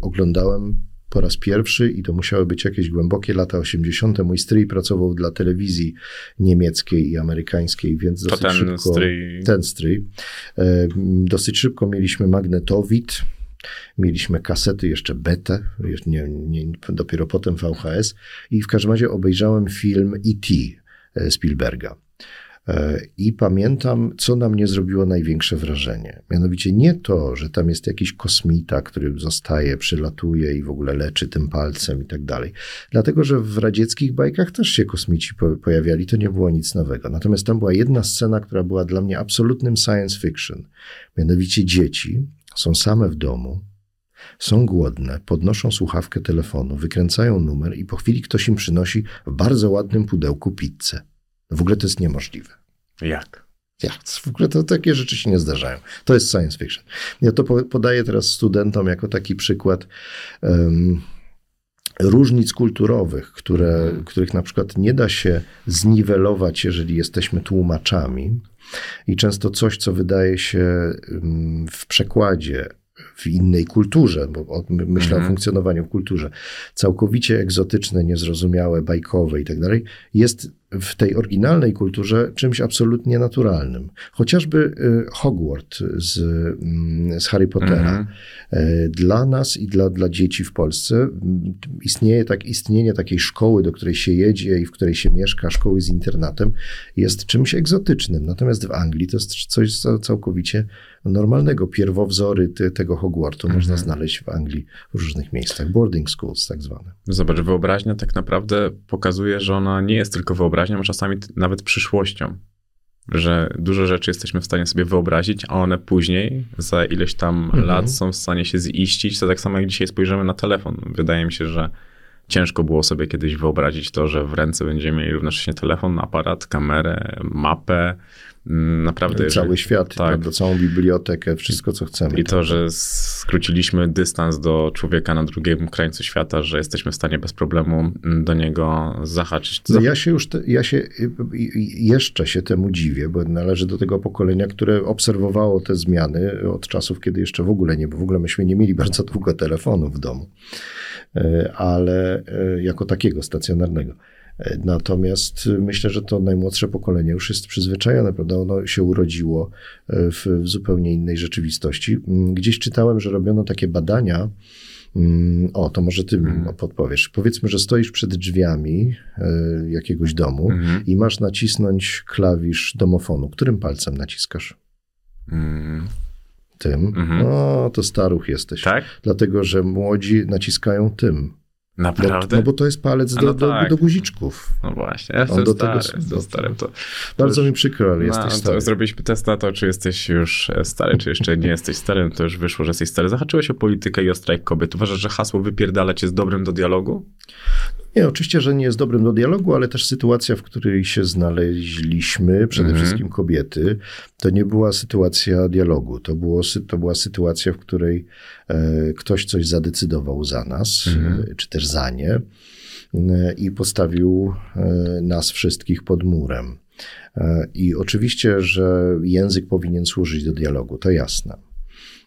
S5: oglądałem po raz pierwszy, i to musiały być jakieś głębokie lata 80. Mój stryj pracował dla telewizji niemieckiej i amerykańskiej, więc dosyć
S4: ten
S5: szybko.
S4: stryj-
S5: Ten stryj. E, Dosyć szybko mieliśmy magnetowid, mieliśmy kasety jeszcze betę, nie, nie, dopiero potem VHS i w każdym razie obejrzałem film E.T. e, Spielberga. E, I pamiętam, co na mnie zrobiło największe wrażenie. Mianowicie nie to, że tam jest jakiś kosmita, który zostaje, przylatuje i w ogóle leczy tym palcem i tak dalej. Dlatego, że w radzieckich bajkach też się kosmici po- pojawiali, to nie było nic nowego. Natomiast tam była jedna scena, która była dla mnie absolutnym science fiction. Mianowicie dzieci są same w domu, są głodne, podnoszą słuchawkę telefonu, wykręcają numer i po chwili ktoś im przynosi w bardzo ładnym pudełku pizzę. W ogóle to jest niemożliwe.
S4: Jak?
S5: Jak? W ogóle to takie rzeczy się nie zdarzają. To jest science fiction. Ja to po- podaję teraz studentom jako taki przykład em, różnic kulturowych, które, których na przykład nie da się zniwelować, jeżeli jesteśmy tłumaczami. I często coś, co wydaje się w przekładzie w innej kulturze, bo myślę o funkcjonowaniu w kulturze, całkowicie egzotyczne, niezrozumiałe, bajkowe i tak dalej, jest w tej oryginalnej kulturze czymś absolutnie naturalnym. Chociażby y, Hogwarts z, mm, z Harry Pottera.
S4: Mhm.
S5: E, Dla nas i dla, dla dzieci w Polsce mm, istnieje tak, istnienie takiej szkoły, do której się jedzie i w której się mieszka, szkoły z internatem, jest czymś egzotycznym. Natomiast w Anglii to jest coś ca- całkowicie normalnego. Pierwowzory te, tego Hogwartu można znaleźć w Anglii w różnych miejscach. Boarding schools tak zwane.
S4: Zobacz, wyobraźnia tak naprawdę pokazuje, że ona nie jest tylko wyobraźnią, a czasami nawet przyszłością. Że dużo rzeczy jesteśmy w stanie sobie wyobrazić, a one później, za ileś tam lat, są w stanie się ziścić. To tak samo jak dzisiaj spojrzymy na telefon. Wydaje mi się, że ciężko było sobie kiedyś wyobrazić to, że w ręce będziemy mieli równocześnie telefon, aparat, kamerę, mapę. Mm, Naprawdę.
S5: Cały
S4: jeżeli-
S5: świat,
S4: tak.
S5: prawda, całą bibliotekę, wszystko co chcemy.
S4: I to, że skróciliśmy dystans do człowieka na drugim krańcu świata, że jesteśmy w stanie bez problemu do niego zahaczyć.
S5: No ja się już, te, ja się jeszcze się temu dziwię, bo należę do tego pokolenia, które obserwowało te zmiany od czasów, kiedy jeszcze w ogóle nie, bo w ogóle myśmy nie mieli bardzo długo telefonu w domu, ale y, jako takiego stacjonarnego. Y, Natomiast myślę, że to najmłodsze pokolenie już jest przyzwyczajone, prawda? Ono się urodziło w, w zupełnie innej rzeczywistości. Mm, Gdzieś czytałem, że robiono takie badania, Mm, O, to może ty mi podpowiesz. Powiedzmy, że stoisz przed drzwiami e, jakiegoś domu
S4: Mhm.
S5: i masz nacisnąć klawisz domofonu. Którym palcem naciskasz?
S4: Mm,
S5: Tym.
S4: Mhm.
S5: No, to staruch jesteś.
S4: tak?
S5: Dlatego, że młodzi naciskają tym.
S4: Naprawdę?
S5: no bo to jest palec
S4: A
S5: do,
S4: no
S5: do,
S4: tak.
S5: do guziczków.
S4: No właśnie, ja jestem
S5: do
S4: stary,
S5: tego-
S4: jestem stary. To,
S5: Bardzo
S4: już-
S5: mi przykro, ale jesteś
S4: no,
S5: stary.
S4: to zrobiliśmy test na to, czy jesteś już e, stary, czy jeszcze nie jesteś stary, no to już wyszło, że jesteś stary. Zahaczyłeś o politykę i o strajk kobiet. Uważasz, że hasło wypierdalać jest dobrym do dialogu?
S5: Nie, oczywiście, że nie jest dobrym do dialogu, ale też sytuacja, w której się znaleźliśmy, przede
S4: Mhm.
S5: wszystkim kobiety, to nie była sytuacja dialogu. To, było, to była sytuacja, w której e, ktoś coś zadecydował za nas,
S4: Mhm.
S5: e, czy też za nie, e, i postawił e, nas wszystkich pod murem. E, I oczywiście, że język powinien służyć do dialogu, to jasne.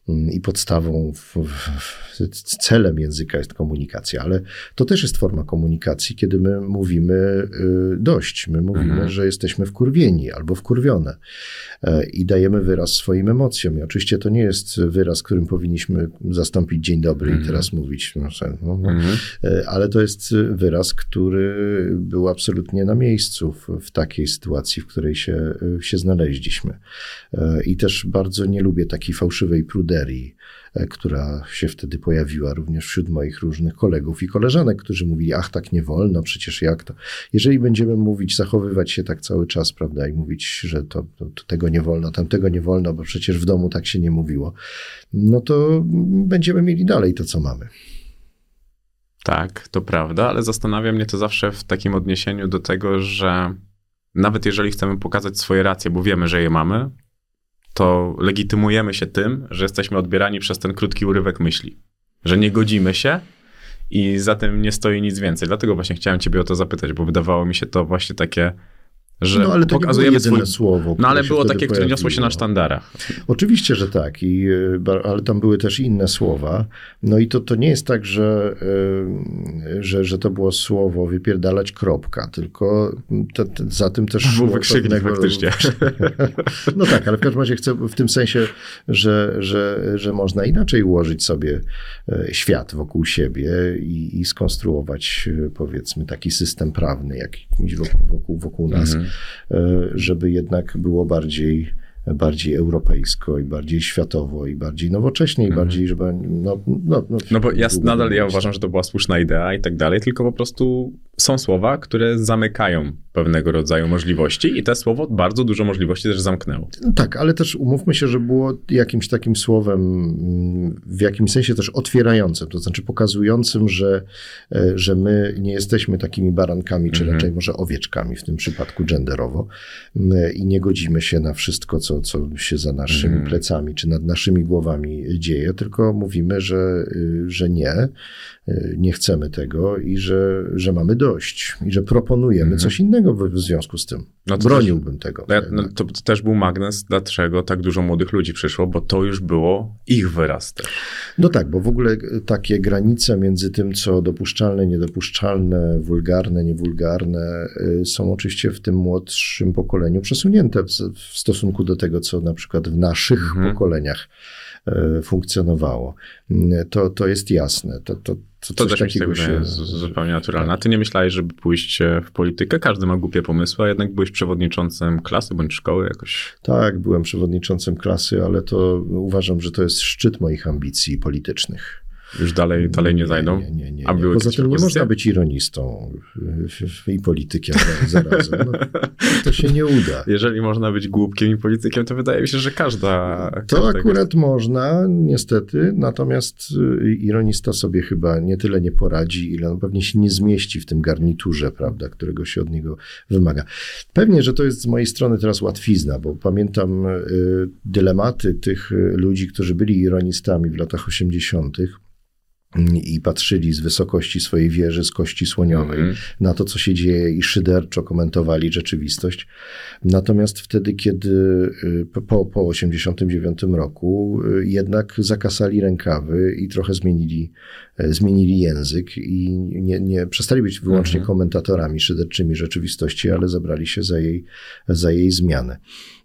S5: Mm, I podstawą, w, w, celem języka jest komunikacja, ale to też jest forma komunikacji, kiedy my mówimy y, dość. My mówimy,
S4: Mhm.
S5: że jesteśmy wkurwieni albo wkurwione e, i dajemy wyraz swoim emocjom. I oczywiście to nie jest wyraz, którym powinniśmy zastąpić dzień dobry
S4: Mhm.
S5: i teraz mówić, no, no, no,
S4: Mhm.
S5: E, ale to jest wyraz, który był absolutnie na miejscu w, w takiej sytuacji, w której się, e, się znaleźliśmy. E, I też bardzo nie lubię takiej fałszywej pruderii, e, która się wtedy pojawiła również wśród moich różnych kolegów i koleżanek, którzy mówili, ach, tak nie wolno, przecież jak to. Jeżeli będziemy mówić, zachowywać się tak cały czas, prawda, i mówić, że to, to, to tego nie wolno, tamtego nie wolno, bo przecież w domu tak się nie mówiło, no to będziemy mieli dalej to, co mamy.
S4: Tak, to prawda, ale zastanawia mnie to zawsze w takim odniesieniu do tego, że nawet jeżeli chcemy pokazać swoje racje, bo wiemy, że je mamy, to legitymujemy się tym, że jesteśmy odbierani przez ten krótki urywek myśli. Że nie godzimy się i za tym nie stoi nic więcej. Dlatego właśnie chciałem ciebie o to zapytać, bo wydawało mi się to właśnie takie, że
S5: no, ale to
S4: pokazujemy
S5: nie było jedyne
S4: swój...
S5: słowo.
S4: No ale było takie, które niosło się na sztandarach.
S5: Oczywiście, że tak, I, ba- ale tam były też inne słowa. No i to, to nie jest tak, że, y, że, że to było słowo wypierdalać kropka, tylko te, te, za tym też
S4: Był
S5: szło
S4: wykrzyknik
S5: pewnego-
S4: faktycznie. <laughs>
S5: No tak, ale w każdym razie chcę w tym sensie, że, że, że można inaczej ułożyć sobie e, świat wokół siebie i, i skonstruować e, powiedzmy taki system prawny jakiś wokół, wokół, wokół nas,
S4: Mhm.
S5: E, żeby jednak było bardziej bardziej europejsko i bardziej światowo i bardziej nowocześnie i bardziej, żeby no, no, no,
S4: No bo ja nadal ja uważam, że to była słuszna idea i tak dalej, tylko po prostu są słowa, które zamykają pewnego rodzaju możliwości i te słowo bardzo dużo możliwości też zamknęło.
S5: Tak, ale też umówmy się, że było jakimś takim słowem, w jakimś sensie też otwierającym, to znaczy pokazującym, że, e, że my nie jesteśmy takimi barankami, czy
S4: Mhm.
S5: raczej może owieczkami w tym przypadku genderowo i nie godzimy się na wszystko, co, co się za naszymi
S4: Mhm.
S5: plecami, czy nad naszymi głowami dzieje, tylko mówimy, że, y, że nie nie chcemy tego i że, że mamy dość i że proponujemy
S4: Mhm.
S5: coś innego w, w związku z tym.
S4: No
S5: Broniłbym tego.
S4: Ja, no, to, to też był magnes, dlaczego tak dużo młodych ludzi przyszło, bo to już było ich wyraz też.
S5: No tak, bo w ogóle takie granice między tym, co dopuszczalne, niedopuszczalne, wulgarne, niewulgarne, y, są oczywiście w tym młodszym pokoleniu przesunięte w, w stosunku do tego, co na przykład w naszych
S4: Mhm.
S5: pokoleniach y, funkcjonowało. Y, To, to jest jasne. To, to, to,
S4: To też mi się z- zupełnie naturalne. A ty nie myślałeś, żeby pójść e, w politykę? Każdy ma głupie pomysły, a jednak byłeś przewodniczącym klasy bądź szkoły jakoś.
S5: Tak, byłem przewodniczącym klasy, ale to uważam, że to jest szczyt moich ambicji politycznych.
S4: Już dalej, dalej nie zajdą?
S5: Nie, nie, nie. Nie. Poza tym nie można być ironistą i politykiem <laughs> zarazem. No, to się nie uda.
S4: Jeżeli można być głupkiem i politykiem, to wydaje mi się, że każda.
S5: To akurat można, niestety, natomiast y, ironista sobie chyba nie tyle nie poradzi, ile on pewnie się nie zmieści w tym garniturze, prawda, którego się od niego wymaga. Pewnie, że to jest z mojej strony teraz łatwizna, bo pamiętam y, dylematy tych y, ludzi, którzy byli ironistami w latach 80. i patrzyli z wysokości swojej wieży z kości słoniowej
S4: Mhm.
S5: na to, co się dzieje i szyderczo komentowali rzeczywistość. Natomiast wtedy, kiedy y, po, po 1989 roku y, jednak zakasali rękawy i trochę zmienili, zmienili język i nie, nie przestali być wyłącznie
S4: Mhm.
S5: komentatorami szyderczymi rzeczywistości, ale zabrali się za jej, za jej zmianę.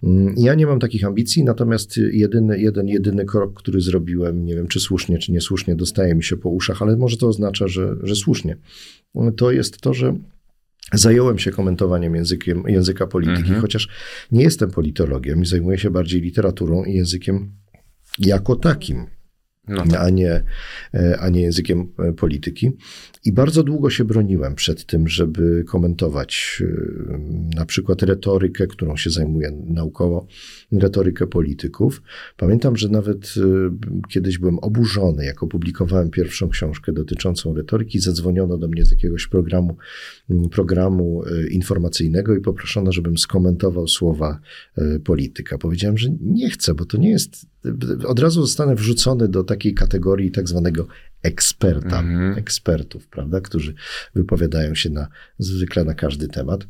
S5: Mm, Ja nie mam takich ambicji, natomiast jedyny, jeden, jedyny krok, który zrobiłem, nie wiem czy słusznie, czy niesłusznie, dostaje mi się po uszach, ale może to oznacza, że, że słusznie. To jest to, że zająłem się komentowaniem językiem, języka polityki,
S4: Mhm.
S5: chociaż nie jestem politologiem i zajmuję się bardziej literaturą i językiem jako takim
S4: No tak.
S5: a, nie, e, a nie językiem e, polityki. I bardzo długo się broniłem przed tym, żeby komentować e, na przykład retorykę, którą się zajmuję naukowo, retorykę polityków. Pamiętam, że nawet kiedyś byłem oburzony, jak opublikowałem pierwszą książkę dotyczącą retoryki, zadzwoniono do mnie z jakiegoś programu, programu informacyjnego i poproszono, żebym skomentował słowa polityka. Powiedziałem, że nie chcę, bo to nie jest. Od razu zostanę wrzucony do takiej kategorii tak zwanego eksperta,
S4: Mhm.
S5: ekspertów, prawda, którzy wypowiadają się na, zwykle na każdy temat,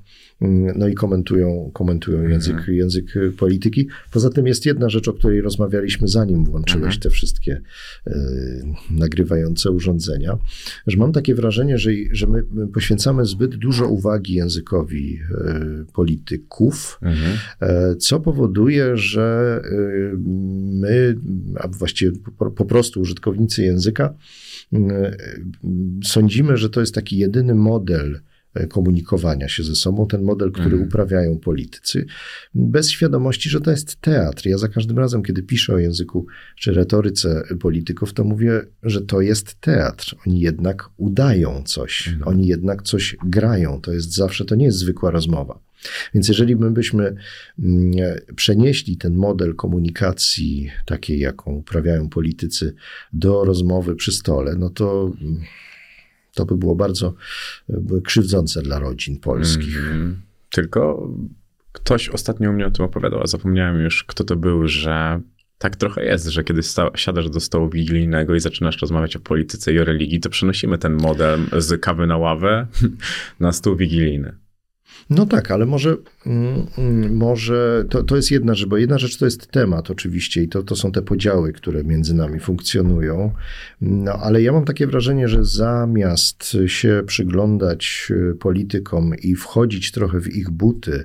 S5: no i komentują, komentują język, język y, polityki. Poza tym jest jedna rzecz, o której rozmawialiśmy zanim włączyłeś te wszystkie y, nagrywające urządzenia, że mam takie wrażenie, że, że my my poświęcamy zbyt dużo uwagi językowi y, polityków,
S4: Mhm.
S5: E, co powoduje, że y, my, a właściwie po, po prostu użytkownicy języka, y, sądzimy, że to jest taki jedyny model komunikowania się ze sobą, ten model, który
S4: Mhm.
S5: uprawiają politycy, bez świadomości, że to jest teatr. Ja za każdym razem, kiedy piszę o języku czy retoryce polityków, to mówię, że to jest teatr. Oni jednak udają coś,
S4: Mhm.
S5: oni jednak coś grają. To jest zawsze, to nie jest zwykła rozmowa. Więc jeżeli my byśmy mm, przenieśli ten model komunikacji, takiej jaką uprawiają politycy, do rozmowy przy stole, no to, mm, to by było bardzo e, krzywdzące dla rodzin polskich.
S4: Mhm. Tylko ktoś ostatnio mnie o tym opowiadał, a zapomniałem już, kto to był, że tak trochę jest, że kiedy siadasz do stołu wigilijnego i zaczynasz rozmawiać o polityce i o religii, to przenosimy ten model z kawy na ławę <laughs> na stół wigilijny.
S5: No tak, ale może, mm, mm, może to, to jest jedna rzecz, bo jedna rzecz to jest temat oczywiście i to, to są te podziały, które między nami funkcjonują. No ale ja mam takie wrażenie, że zamiast się przyglądać y, politykom i wchodzić trochę w ich buty,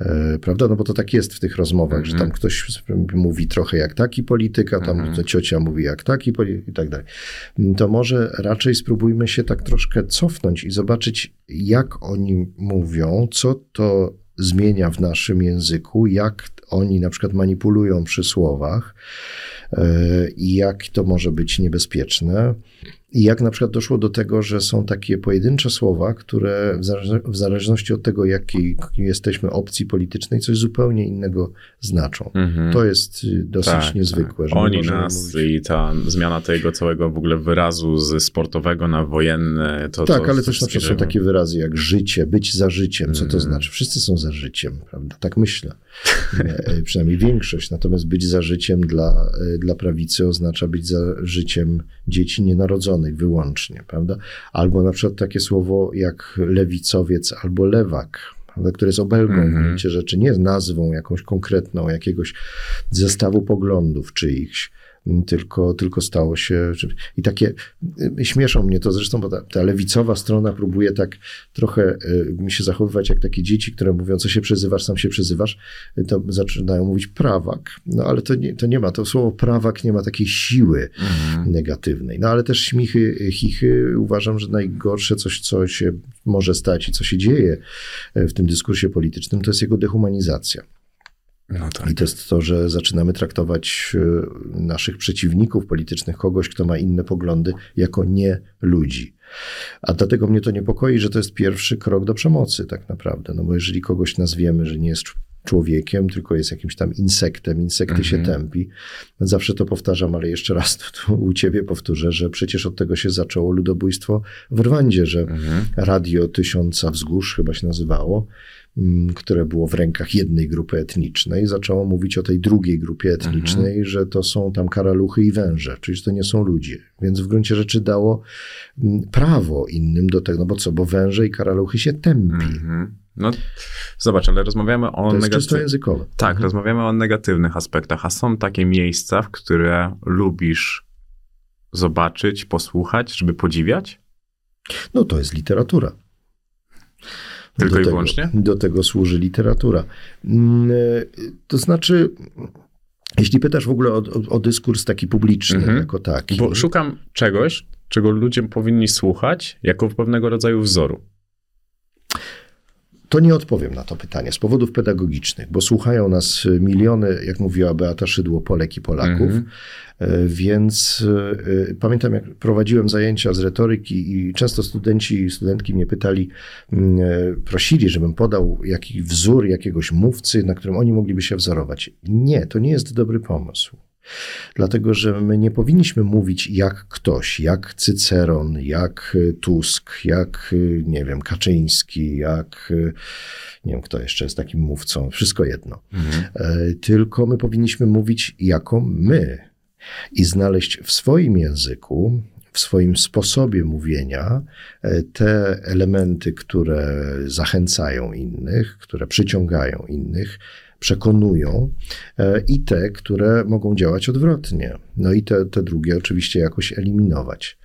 S5: e, prawda, no bo to tak jest w tych rozmowach, że tam ktoś mówi trochę jak taki polityk, a tam to ciocia mówi jak taki i tak dalej. To może raczej spróbujmy się tak troszkę cofnąć i zobaczyć, jak oni mówią, co to zmienia w naszym języku, jak oni na przykład manipulują przy słowach e, i jak to może być niebezpieczne. I jak na przykład doszło do tego, że są takie pojedyncze słowa, które w w zależności od tego, jakiej jesteśmy opcji politycznej, coś zupełnie innego znaczą.
S4: Mhm.
S5: To jest y, dosyć
S4: Tak,
S5: niezwykłe. że my
S4: Oni nas
S5: mówić-
S4: i ta zmiana tego całego w ogóle wyrazu z sportowego na wojenny. To,
S5: tak,
S4: to
S5: ale też na przykład są takie wyrazy jak życie, być za życiem. Co to
S4: Mm.
S5: znaczy? Wszyscy są za życiem, prawda? Tak myślę. E, Przynajmniej większość. Natomiast być za życiem dla, e, dla prawicy oznacza być za życiem dzieci nienarodzonych narodzonych wyłącznie, prawda? Albo na przykład takie słowo jak lewicowiec albo lewak, prawda, które jest obelgą w gruncie rzeczy, nie nazwą jakąś konkretną, jakiegoś zestawu poglądów czyichś, tylko, tylko stało się. I takie y, śmieszą mnie to zresztą, bo ta, ta lewicowa strona próbuje tak trochę y, mi się zachowywać jak takie dzieci, które mówią, co się przezywasz, sam się przezywasz, y, to zaczynają mówić prawak. No ale to nie, to nie ma, to słowo prawak nie ma takiej siły negatywnej. No ale też śmichy, chichy uważam, że najgorsze coś, co się może stać i co się dzieje w tym dyskursie politycznym, to jest jego dehumanizacja.
S4: No tak.
S5: I to jest to, że zaczynamy traktować e, naszych przeciwników politycznych, kogoś, kto ma inne poglądy, jako nie ludzi. A dlatego mnie to niepokoi, że to jest pierwszy krok do przemocy, tak naprawdę. No bo jeżeli kogoś nazwiemy, że nie jest cz- człowiekiem, tylko jest jakimś tam insektem, insekty się tępi. Zawsze to powtarzam, ale jeszcze raz to, u ciebie powtórzę, że przecież od tego się zaczęło ludobójstwo w Rwandzie, że Radio Tysiąca Wzgórz chyba się nazywało, które było w rękach jednej grupy etnicznej, zaczęło mówić o tej drugiej grupie etnicznej, że to są tam karaluchy i węże, czyli że to nie są ludzie. Więc w gruncie rzeczy dało m, prawo innym do tego, no bo co, bo węże i karaluchy się tępi.
S4: Mhm. No, zobacz, ale rozmawiamy o
S5: To jest czysto
S4: negatywnych.
S5: językowe.
S4: Tak, rozmawiamy o negatywnych aspektach, a są takie miejsca, w które lubisz zobaczyć, posłuchać, żeby podziwiać?
S5: No to jest literatura.
S4: Tylko
S5: do
S4: i
S5: tego,
S4: wyłącznie?
S5: Do tego służy literatura. Mm, e, To znaczy, jeśli pytasz w ogóle o, o, o dyskurs taki publiczny
S4: Mhm.
S5: jako taki.
S4: Bo szukam czegoś, czego ludzie powinni słuchać jako pewnego rodzaju wzoru.
S5: To nie odpowiem na to pytanie z powodów pedagogicznych, bo słuchają nas miliony, jak mówiła Beata Szydło, Polek i Polaków.
S4: Mhm.
S5: E, Więc e, pamiętam, jak prowadziłem zajęcia z retoryki i często studenci i studentki mnie pytali, mm, prosili, żebym podał jakiś wzór jakiegoś mówcy, na którym oni mogliby się wzorować. Nie, to nie jest dobry pomysł. Dlatego, że my nie powinniśmy mówić jak ktoś, jak Cyceron, jak y, Tusk, jak, y, nie wiem, Kaczyński, jak, y, nie wiem, kto jeszcze jest takim mówcą, wszystko jedno. E, Tylko my powinniśmy mówić jako my. I znaleźć w swoim języku, w swoim sposobie mówienia e, te elementy, które zachęcają innych, które przyciągają innych, przekonują e, i te, które mogą działać odwrotnie. No i te, te drugie oczywiście jakoś eliminować.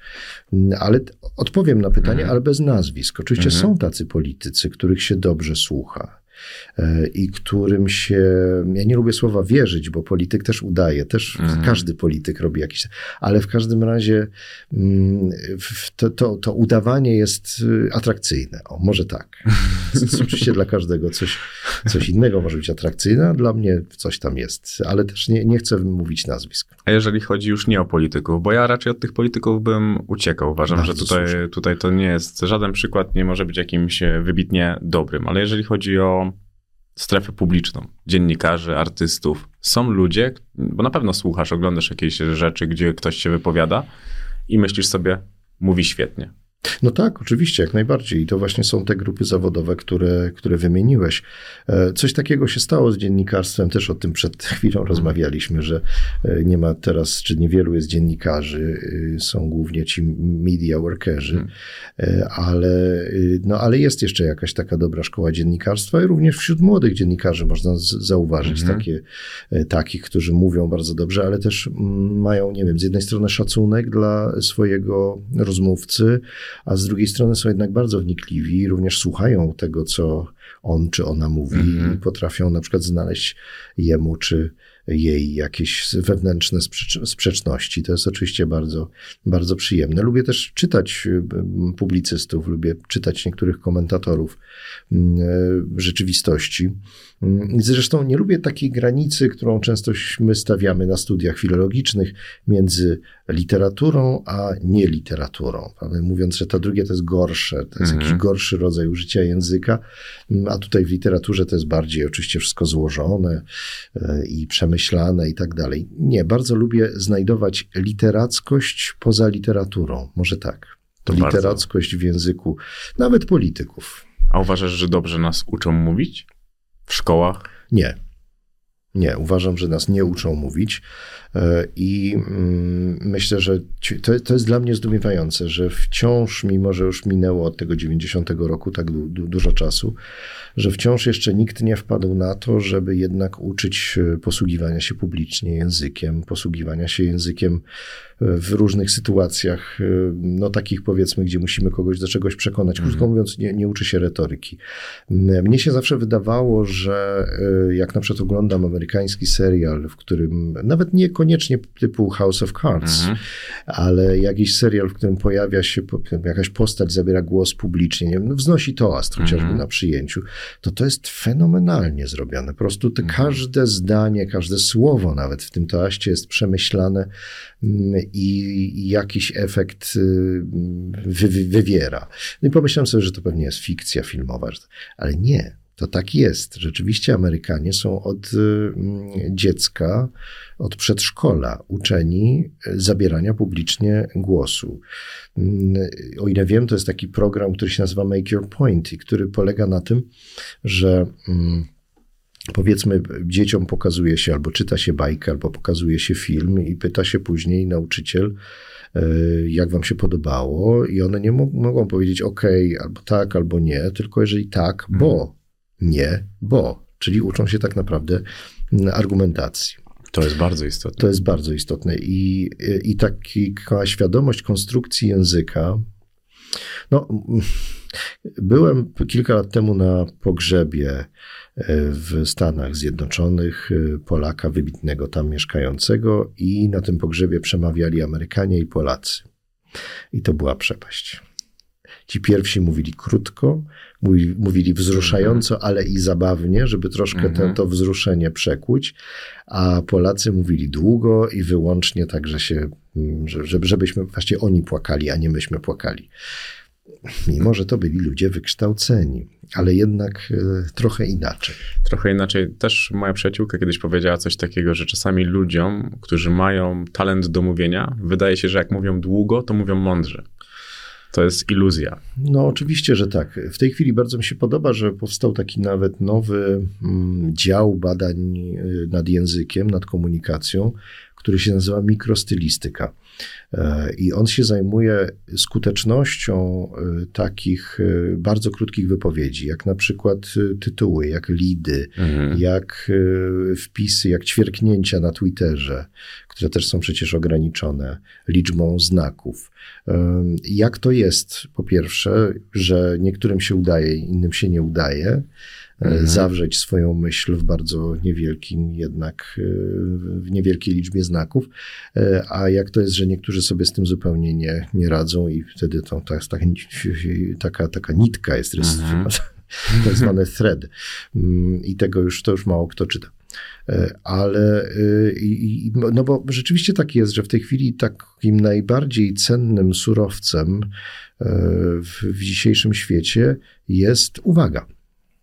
S5: Mm, Ale odpowiem na pytanie, ale bez nazwisk. Oczywiście są tacy politycy, których się dobrze słucha i którym się, ja nie lubię słowa wierzyć, bo polityk też udaje, też każdy polityk robi jakiś, ale w każdym razie mm, to, to, to udawanie jest y, atrakcyjne. O, może tak. <laughs> Oczywiście dla każdego coś, coś innego może być atrakcyjne, a dla mnie coś tam jest, ale też nie, nie chcę mówić nazwisk.
S4: A jeżeli chodzi już nie o polityków, bo ja raczej od tych polityków bym uciekał. Uważam,
S5: Bardzo
S4: że tutaj,
S5: słusznie.
S4: tutaj to nie jest, żaden przykład nie może być jakimś e, wybitnie dobrym, ale jeżeli chodzi o strefę publiczną, dziennikarzy, artystów, są ludzie, bo na pewno słuchasz, oglądasz jakieś rzeczy, gdzie ktoś się wypowiada i myślisz sobie, mówi świetnie.
S5: No tak, oczywiście, jak najbardziej. I to właśnie są te grupy zawodowe, które, które wymieniłeś. E, Coś takiego się stało z dziennikarstwem, też o tym przed chwilą rozmawialiśmy, że e, nie ma teraz, czy niewielu jest dziennikarzy, y, są głównie ci media workerzy, E, ale, no, ale jest jeszcze jakaś taka dobra szkoła dziennikarstwa i również wśród młodych dziennikarzy można zauważyć takie, e, takich, którzy mówią bardzo dobrze, ale też mm, mają, nie wiem, z jednej strony szacunek dla swojego rozmówcy, a z drugiej strony są jednak bardzo wnikliwi również słuchają tego, co on czy ona mówi i potrafią na przykład znaleźć jemu czy jej jakieś wewnętrzne sprzecz- sprzeczności. To jest oczywiście bardzo, bardzo przyjemne. Lubię też czytać y, publicystów, lubię czytać niektórych komentatorów mm, rzeczywistości. Zresztą nie lubię takiej granicy, którą często my stawiamy na studiach filologicznych między literaturą a nieliteraturą. Prawda? Mówiąc, że to drugie to jest gorsze, to jest jakiś gorszy rodzaj użycia języka, a tutaj w literaturze to jest bardziej oczywiście wszystko złożone e, i przemyślane i tak dalej. Nie, bardzo lubię znajdować literackość poza literaturą. Może tak.
S4: To bardzo.
S5: Literackość w języku, nawet polityków.
S4: A uważasz, że dobrze nas uczą mówić w szkołach?
S5: Nie. Nie, uważam, że nas nie uczą mówić. E, I mm, myślę, że to, to jest dla mnie zdumiewające, że wciąż, mimo że już minęło od tego 90 roku tak du, du, dużo czasu, że wciąż jeszcze nikt nie wpadł na to, żeby jednak uczyć e, posługiwania się publicznie językiem, posługiwania się językiem w różnych sytuacjach, no takich powiedzmy, gdzie musimy kogoś do czegoś przekonać. Krótko mhm. mówiąc, nie, nie uczy się retoryki. Mnie się zawsze wydawało, że jak na przykład oglądam amerykański serial, w którym nawet niekoniecznie typu House of Cards, mhm. ale jakiś serial, w którym pojawia się jakaś postać, zabiera głos publicznie, nie wiem, no wznosi toast chociażby mhm. na przyjęciu, to to jest fenomenalnie zrobione. Po prostu te, mhm. każde zdanie, każde słowo nawet w tym toaście jest przemyślane i jakiś efekt y, wy, wywiera. No i pomyślałem sobie, że to pewnie jest fikcja filmowa, ale nie. To tak jest. Rzeczywiście Amerykanie są od y, dziecka, od przedszkola uczeni zabierania publicznie głosu. Mm, o ile wiem, to jest taki program, który się nazywa Make Your Point i który polega na tym, że mm, powiedzmy, dzieciom pokazuje się albo czyta się bajkę, albo pokazuje się film i pyta się później nauczyciel, e, jak wam się podobało, i one nie mogą powiedzieć ok, albo tak, albo nie, tylko jeżeli tak, bo, mhm. Nie, bo. Czyli uczą się tak naprawdę argumentacji.
S4: To jest bardzo istotne.
S5: To jest bardzo istotne. I, i taka świadomość konstrukcji języka. No, byłem kilka lat temu na pogrzebie w Stanach Zjednoczonych, y, Polaka wybitnego tam mieszkającego, i na tym pogrzebie przemawiali Amerykanie i Polacy. I to była przepaść. Ci pierwsi mówili krótko, mówili wzruszająco, mhm. ale i zabawnie, żeby troszkę to, mhm. to wzruszenie przekuć, a Polacy mówili długo i wyłącznie tak, że się, żeby, żebyśmy właśnie oni płakali, a nie myśmy płakali mimo że to byli ludzie wykształceni, ale jednak e, trochę inaczej.
S4: Trochę inaczej. Też moja przyjaciółka kiedyś powiedziała coś takiego, że czasami ludziom, którzy mają talent do mówienia, wydaje się, że jak mówią długo, to mówią mądrze. To jest iluzja.
S5: No, oczywiście, że tak. W tej chwili bardzo mi się podoba, że powstał taki nawet nowy mm, dział badań y, nad językiem, nad komunikacją, który się nazywa mikrostylistyka. E, I on się zajmuje skutecznością e, takich e, bardzo krótkich wypowiedzi, jak na przykład tytuły, jak lidy, mhm. jak wpisy, jak ćwierknięcia na Twitterze, które też są przecież ograniczone liczbą znaków. Jak to jest, po pierwsze, że niektórym się udaje, innym się nie udaje. E, mhm. zawrzeć swoją myśl w bardzo niewielkim jednak, e, w niewielkiej liczbie znaków, e, a jak to jest, że niektórzy sobie z tym zupełnie nie, nie radzą i wtedy to, jest taka, taka, nitka jest mhm. <laughs> tak zwany thread i tego już, to już mało kto czyta. Ale i, no bo rzeczywiście tak jest, że w tej chwili takim najbardziej cennym surowcem w, w dzisiejszym świecie jest uwaga.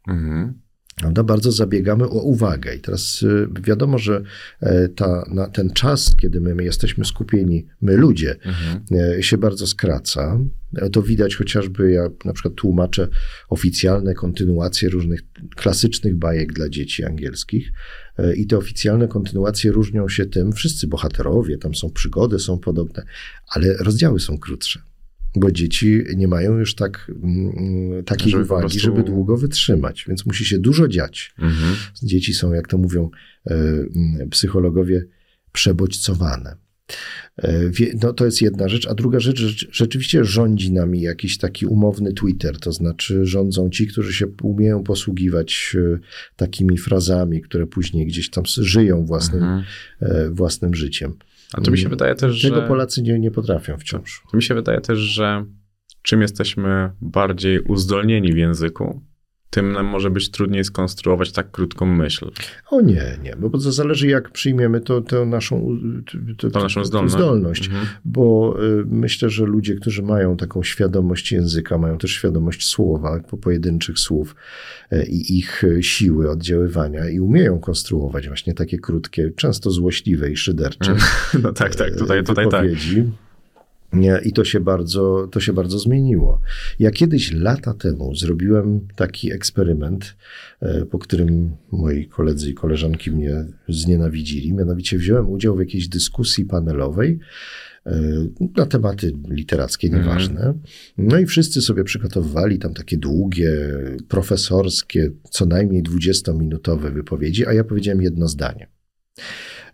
S5: Mhm. Prawda? Bardzo zabiegamy o uwagę. I teraz wiadomo, że e, ta, na ten czas, kiedy my jesteśmy skupieni, my ludzie, mhm. E, się bardzo skraca. E, to widać chociażby, ja na przykład tłumaczę oficjalne kontynuacje różnych klasycznych bajek dla dzieci angielskich. I te oficjalne kontynuacje różnią się tym, wszyscy bohaterowie, tam są przygody, są podobne, ale rozdziały są krótsze bo dzieci nie mają już tak, mm, takiej żeby uwagi, prostu... żeby długo wytrzymać, więc musi się dużo dziać. Mhm. Dzieci są, jak to mówią e, mm, psychologowie, przebodźcowane. E, no to jest jedna rzecz, a druga rzecz, rzeczywiście rządzi nami jakiś taki umowny Twitter, to znaczy rządzą ci, którzy się umieją posługiwać e, takimi frazami, które później gdzieś tam żyją własnym, mhm. własnym życiem.
S4: A to mi się wydaje też,
S5: Czego że... Polacy nie, nie potrafią wciąż.
S4: To mi się wydaje też, że czym jesteśmy bardziej uzdolnieni w języku, tym nam może być trudniej skonstruować tak krótką myśl.
S5: O nie, nie, bo to zależy jak przyjmiemy to, tę naszą,
S4: to, to naszą zdolność.
S5: zdolność mhm. Bo y, myślę, że ludzie, którzy mają taką świadomość języka, mają też świadomość słowa, po pojedynczych słów y, i ich siły oddziaływania i umieją konstruować właśnie takie krótkie, często złośliwe i szydercze <laughs>
S4: No tak, tak, tutaj, tutaj tak.
S5: I to się, bardzo, to się bardzo zmieniło. Ja kiedyś lata temu zrobiłem taki eksperyment, e, po którym moi koledzy i koleżanki mnie znienawidzili. Mianowicie wziąłem udział w jakiejś dyskusji panelowej e, na tematy literackie, nieważne. No i wszyscy sobie przygotowywali tam takie długie, profesorskie, co najmniej 20-minutowe wypowiedzi, a ja powiedziałem jedno zdanie.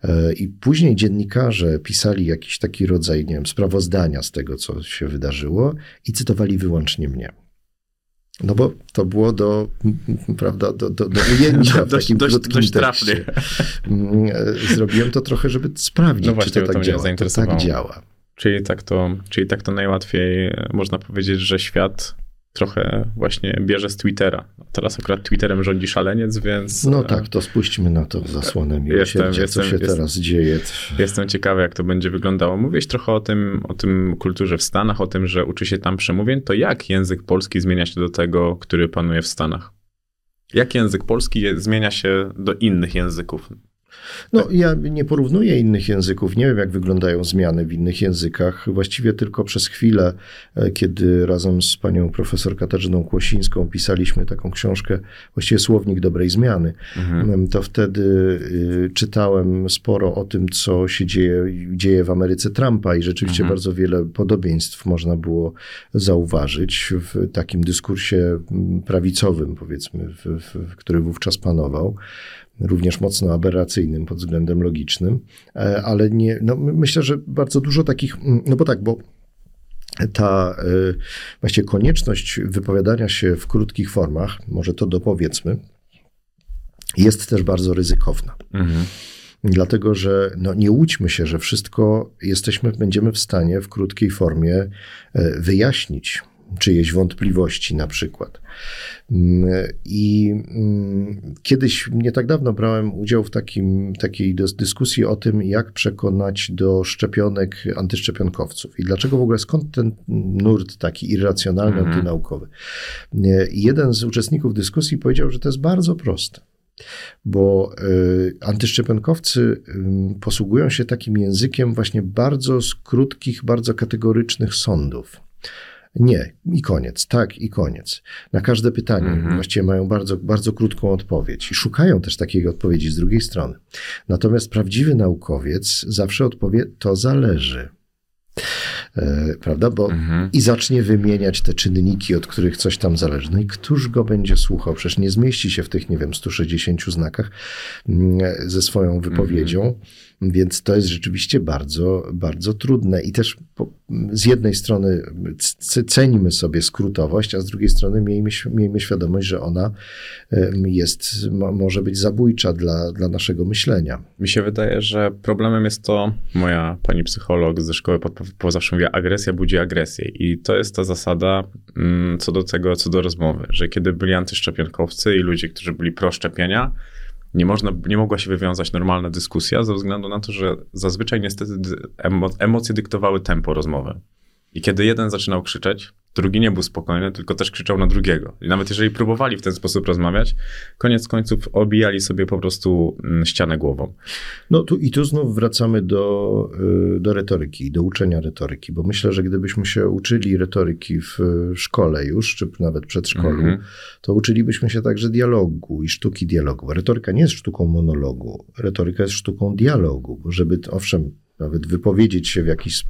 S5: E, I później dziennikarze pisali jakiś taki rodzaj, nie wiem, sprawozdania z tego, co się wydarzyło i cytowali wyłącznie mnie. No bo to było do, prawda, do, do, do <laughs> ujęcia w
S4: Dość-
S5: takim
S4: dość-
S5: krótkim
S4: dość trafnie.
S5: Mm, Zrobiłem to trochę, żeby sprawdzić,
S4: No
S5: czy
S4: właśnie,
S5: to
S4: to
S5: tak
S4: mnie
S5: działa. To tak działa.
S4: Czyli tak to, czyli tak to najłatwiej można powiedzieć, że świat trochę właśnie bierze z Twittera. Teraz akurat Twitterem rządzi szaleniec, więc
S5: No
S4: e,
S5: tak, to spuśćmy na to zasłonę
S4: Jestem-
S5: miłosierdzia, co
S4: jestem-
S5: się
S4: jestem-
S5: teraz dzieje.
S4: Jestem ciekawy, jak to będzie wyglądało. Mówiłeś trochę o tym, o tym kulturze w Stanach, o tym, że uczy się tam przemówień. To jak język polski zmienia się do tego, który panuje w Stanach? Jak język polski zmienia się do innych języków?
S5: No, ja nie porównuję innych języków, nie wiem, jak wyglądają zmiany w innych językach. Właściwie tylko przez chwilę, e, kiedy razem z panią profesor Katarzyną Kłosińską pisaliśmy taką książkę, właściwie Słownik Dobrej Zmiany, em, to wtedy y, czytałem sporo o tym, co się dzieje, dzieje w Ameryce Trumpa i rzeczywiście bardzo wiele podobieństw można było zauważyć w takim dyskursie prawicowym, powiedzmy, w, w, który wówczas panował również mocno aberracyjnym pod względem logicznym, e, ale nie, no my- myślę, że bardzo dużo takich, mm, no bo tak, bo ta e, właściwie konieczność wypowiadania się w krótkich formach, może to dopowiedzmy, jest też bardzo ryzykowna. Dlatego, że no, nie łudźmy się, że wszystko jesteśmy, będziemy w stanie w krótkiej formie e, wyjaśnić czyjeś wątpliwości na przykład. Mm, I mm, kiedyś, nie tak dawno, brałem udział w takim, takiej dys- dyskusji o tym, jak przekonać do szczepionek antyszczepionkowców i dlaczego w ogóle skąd ten nurt taki irracjonalny, antynaukowy. Nie, i Jeden z uczestników dyskusji powiedział, że to jest bardzo proste bo y, antyszczepionkowcy y, posługują się takim językiem właśnie bardzo z krótkich, bardzo kategorycznych sądów. Nie, i koniec, tak, i koniec. Na każde pytanie właściwie mają bardzo, bardzo krótką odpowiedź i szukają też takiej odpowiedzi z drugiej strony. Natomiast prawdziwy naukowiec zawsze odpowie, to zależy. E, prawda? Bo i zacznie wymieniać te czynniki, od których coś tam zależy. No i któż go będzie słuchał? Przecież nie zmieści się w tych, nie wiem, 160 znakach mm, ze swoją wypowiedzią, więc to jest rzeczywiście bardzo, bardzo trudne. I też po, z jednej strony cenimy sobie skrótowość, a z drugiej strony miejmy, miejmy świadomość, że ona jest, mo, może być zabójcza dla, dla naszego myślenia.
S4: Mi się wydaje, że problemem jest to, moja pani psycholog ze szkoły po zawsze mówiła, agresja budzi agresję. I to jest ta zasada mm, co do tego, co do rozmowy, że kiedy byli antyszczepionkowcy i ludzie, którzy byli pro szczepienia, nie, można, nie mogła się wywiązać normalna dyskusja ze względu na to, że zazwyczaj niestety emo, emocje dyktowały tempo rozmowy. I kiedy jeden zaczynał krzyczeć, drugi nie był spokojny, tylko też krzyczał na drugiego. I nawet jeżeli próbowali w ten sposób rozmawiać, koniec końców obijali sobie po prostu mm, ścianę głową.
S5: No tu i tu znów wracamy do, y, do retoryki, do uczenia retoryki, bo myślę, że gdybyśmy się uczyli retoryki w szkole już, czy nawet przedszkolu,
S4: Mhm.
S5: to uczylibyśmy się także dialogu i sztuki dialogu. Retoryka nie jest sztuką monologu, retoryka jest sztuką dialogu, bo żeby, owszem, nawet wypowiedzieć się w jakiś,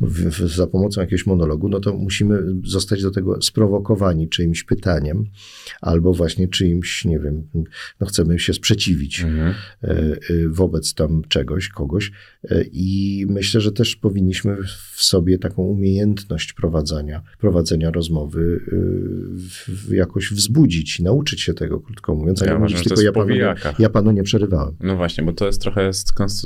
S5: w, w, za pomocą jakiegoś monologu, no to musimy zostać do tego sprowokowani czyimś pytaniem, albo właśnie czyimś, nie wiem, no chcemy się sprzeciwić
S4: Mhm.
S5: e, e, wobec tam czegoś, kogoś. E, I myślę, że też powinniśmy w sobie taką umiejętność prowadzenia, prowadzenia rozmowy w, jakoś wzbudzić, nauczyć się tego, krótko mówiąc,
S4: Ja uważam,
S5: mówić
S4: to
S5: tylko ja panu, nie, ja panu nie przerywałem.
S4: No właśnie, bo to jest trochę,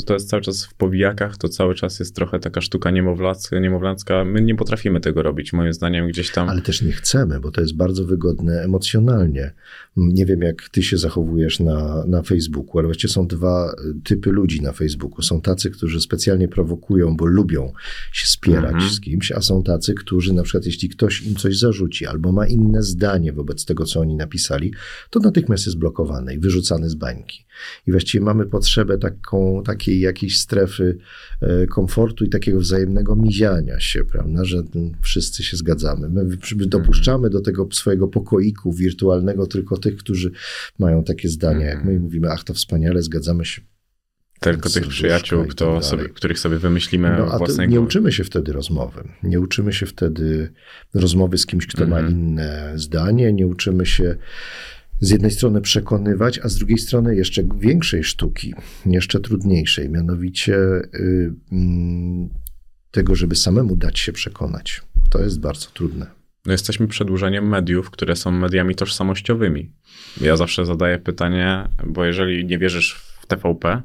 S4: to jest cały czas w powijakach, to cały czas jest trochę taka sztuka niemowlacka, niemowlacka. My nie potrafimy tego robić, moim zdaniem gdzieś tam.
S5: Ale też nie chcemy, bo to jest bardzo wygodne emocjonalnie. Nie wiem, jak ty się zachowujesz na, na Facebooku, ale właściwie są dwa typy ludzi na Facebooku. Są tacy, którzy specjalnie prowokują, bo lubią się spierać
S4: Mhm.
S5: z kimś, a są tacy, którzy na przykład jeśli ktoś im coś zarzuci albo ma inne zdanie wobec tego, co oni napisali, to natychmiast jest blokowany i wyrzucany z bańki. I właściwie mamy potrzebę taką, takiej jakiejś strefy komfortu i takiego wzajemnego miziania się, prawda, że wszyscy się zgadzamy. My dopuszczamy do tego swojego pokoiku wirtualnego tylko tych, którzy mają takie zdania, jak my mówimy, ach, to wspaniale, zgadzamy się
S4: tylko tych przyjaciół, tak kto sobie, których sobie wymyślimy no, a własnego.
S5: Nie uczymy się wtedy rozmowy. Nie uczymy się wtedy rozmowy z kimś, kto mm -hmm. ma mhm. inne zdanie. Nie uczymy się z jednej strony przekonywać, a z drugiej strony jeszcze większej sztuki, jeszcze trudniejszej, mianowicie y, mm, tego, żeby samemu dać się przekonać. To jest bardzo trudne.
S4: No jesteśmy przedłużeniem mediów, które są mediami tożsamościowymi. Ja zawsze zadaję pytanie, bo jeżeli nie wierzysz w TVP,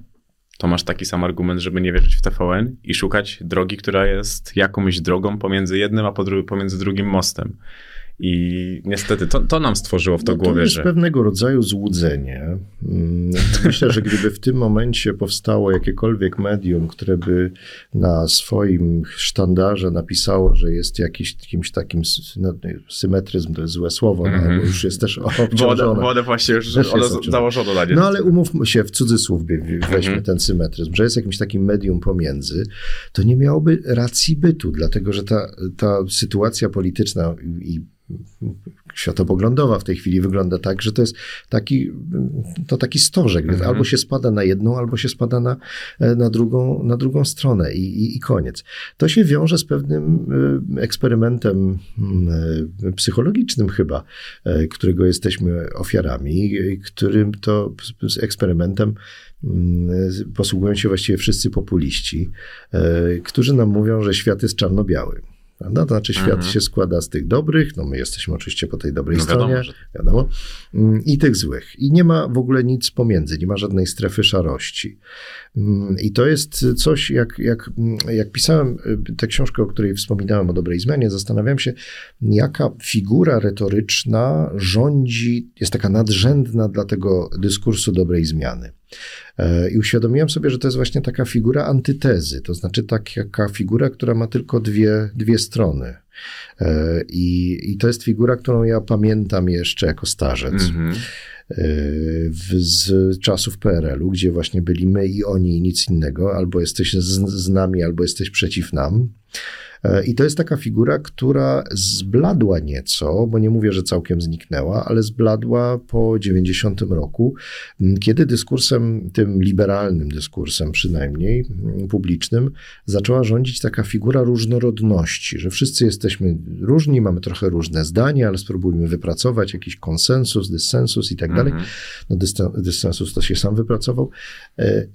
S4: to masz taki sam argument, żeby nie wierzyć w TVN i szukać drogi, która jest jakąś drogą pomiędzy jednym, a pomiędzy drugim mostem. I niestety to, to nam stworzyło w to no, głowie,
S5: to jest
S4: że...
S5: pewnego rodzaju złudzenie. Mm, myślę, że gdyby w tym momencie powstało jakiekolwiek medium, które by na swoim sztandarze napisało, że jest jakiś kimś takim, no, symetryzm to jest złe słowo, mm -hmm. no, mhm. bo już jest też obciążone.
S4: Wodę, wodę właśnie już założono na nie.
S5: No ale umówmy się, w cudzysłów weźmy mm -hmm. ten symetryzm, że jest jakimś takim medium pomiędzy, to nie miałoby racji bytu, dlatego że ta, ta sytuacja polityczna i światopoglądowa w tej chwili wygląda tak, że to jest taki, to taki stożek. Mhm. Albo się spada na jedną, albo się spada na, na, drugą, na drugą stronę i, i, i koniec. To się wiąże z pewnym e, eksperymentem e, psychologicznym chyba, e, którego jesteśmy ofiarami, którym to z eksperymentem posługują się właściwie wszyscy populiści, którzy nam mówią, że świat jest czarno-biały. Prawda? To znaczy świat mhm. się składa z tych dobrych, no my jesteśmy oczywiście po tej dobrej no stronie, wiadomo, że... wiadomo, mm, i tych złych. I nie ma w ogóle nic pomiędzy, nie ma żadnej strefy szarości. Mm, I to jest coś, jak, jak, mm, jak pisałem y, tę książkę, o której wspominałem, o dobrej zmianie, zastanawiam się, jaka figura retoryczna rządzi, jest taka nadrzędna dla tego dyskursu dobrej zmiany. E, I uświadomiłem sobie, że to jest właśnie taka figura antytezy, to znaczy taka figura, która ma tylko dwie, dwie strony. E, I, I to jest figura, którą ja pamiętam jeszcze jako starzec. Mm -hmm. Z czasów PRL-u, gdzie właśnie byli my i oni i nic innego, albo jesteś z, z nami, albo jesteś przeciw nam. E, I to jest taka figura, która zbladła nieco, bo nie mówię, że całkiem zniknęła, ale zbladła po 90 roku, kiedy dyskursem, tym liberalnym dyskursem przynajmniej, publicznym, zaczęła rządzić taka figura różnorodności, że wszyscy jesteśmy różni, mamy trochę różne zdania, ale spróbujmy wypracować jakiś konsensus, dyssensus i tak dalej. Mhm. No dyssensus to się sam wypracował. E, e,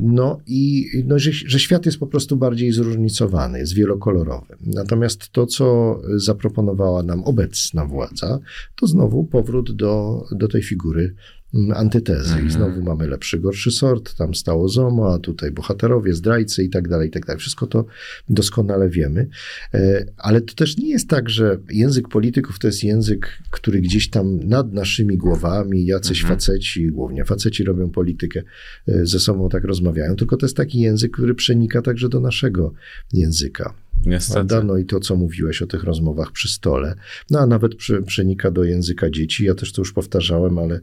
S5: no i no, że, że świat jest po prostu bardziej zróżnicowany, jest wielokolorowy Natomiast to, co zaproponowała nam obecna władza, to znowu powrót do, do tej figury mm, antytezy. Mhm. I znowu mamy lepszy, gorszy sort, tam stało ZOMO, a tutaj bohaterowie, zdrajcy i tak dalej, i tak dalej. Wszystko to doskonale wiemy. E, ale to też nie jest tak, że język polityków to jest język, który gdzieś tam nad naszymi głowami, jacyś mhm. faceci, głównie faceci robią politykę, e, ze sobą tak rozmawiają, tylko to jest taki język, który przenika także do naszego języka.
S4: Niestety.
S5: No i to, co mówiłeś o tych rozmowach przy stole, no a nawet przy, przenika do języka dzieci. Ja też to już powtarzałem, ale,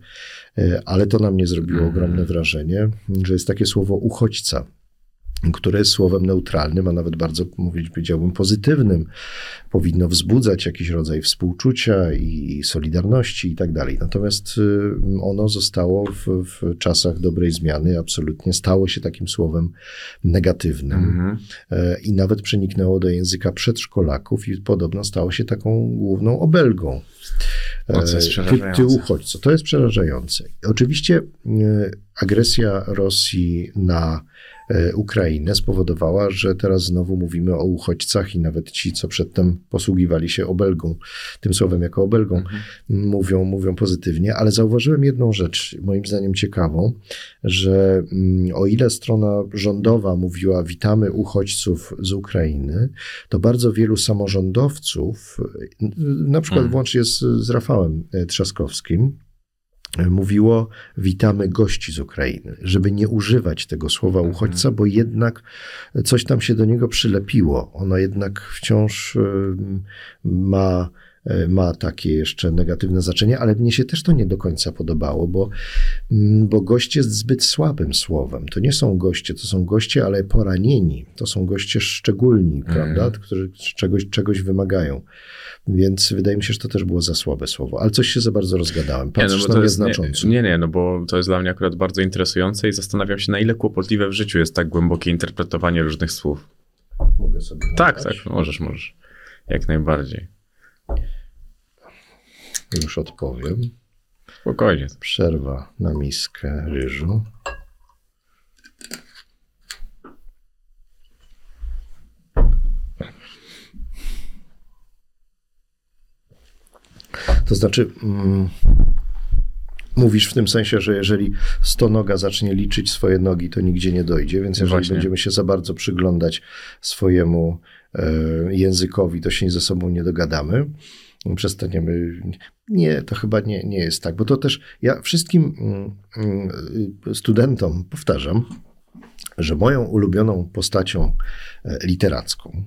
S5: e, ale to na mnie zrobiło mm. ogromne wrażenie, że jest takie słowo uchodźca które jest słowem neutralnym, a nawet bardzo, mówić, powiedziałbym, pozytywnym, powinno wzbudzać jakiś rodzaj współczucia i solidarności i tak dalej. Natomiast y, ono zostało w, w czasach dobrej zmiany, absolutnie stało się takim słowem negatywnym mhm. E, i nawet przeniknęło do języka przedszkolaków i podobno stało się taką główną obelgą.
S4: O, co jest ty,
S5: ty uchodźco. To jest przerażające. Oczywiście y, agresja Rosji na E, Ukrainę spowodowała, że teraz znowu mówimy o uchodźcach i nawet ci, co przedtem posługiwali się obelgą, tym słowem jako obelgą, mhm. mówią, mówią pozytywnie, ale zauważyłem jedną rzecz, moim zdaniem ciekawą, że mm, o ile strona rządowa mówiła witamy uchodźców z Ukrainy, to bardzo wielu samorządowców, na przykład mhm. włącznie z, z Rafałem e, Trzaskowskim, mówiło witamy gości z Ukrainy, żeby nie używać tego słowa mhm. uchodźca, bo jednak coś tam się do niego przylepiło. Ono jednak wciąż ma ma takie jeszcze negatywne znaczenie, ale mnie się też to nie do końca podobało, bo, mm, bo gość jest zbyt słabym słowem. To nie są goście, to są goście, ale poranieni. To są goście szczególni, prawda, którzy czegoś, czegoś wymagają. Więc wydaje mi się, że to też było za słabe słowo. Ale coś się za bardzo rozgadałem. Patrzysz
S4: bo
S5: na
S4: to jest,
S5: znacząco.
S4: nie, nie, nie, no bo to jest dla mnie akurat bardzo interesujące i zastanawiam się, na ile kłopotliwe w życiu jest tak głębokie interpretowanie różnych słów.
S5: Mogę sobie
S4: Tak, tak, możesz, możesz. Jak najbardziej.
S5: Już odpowiem.
S4: Spokojnie.
S5: Przerwa na miskę ryżu. To znaczy, mm, mówisz w tym sensie, że jeżeli stonoga zacznie liczyć swoje nogi, to nigdzie nie dojdzie, więc jeżeli
S4: Właśnie.
S5: będziemy się za bardzo przyglądać swojemu językowi, to się ze sobą nie dogadamy. Przestaniemy. Nie, to chyba nie, nie jest tak, bo to też ja wszystkim mm, mm, studentom powtarzam, że moją ulubioną postacią e, literacką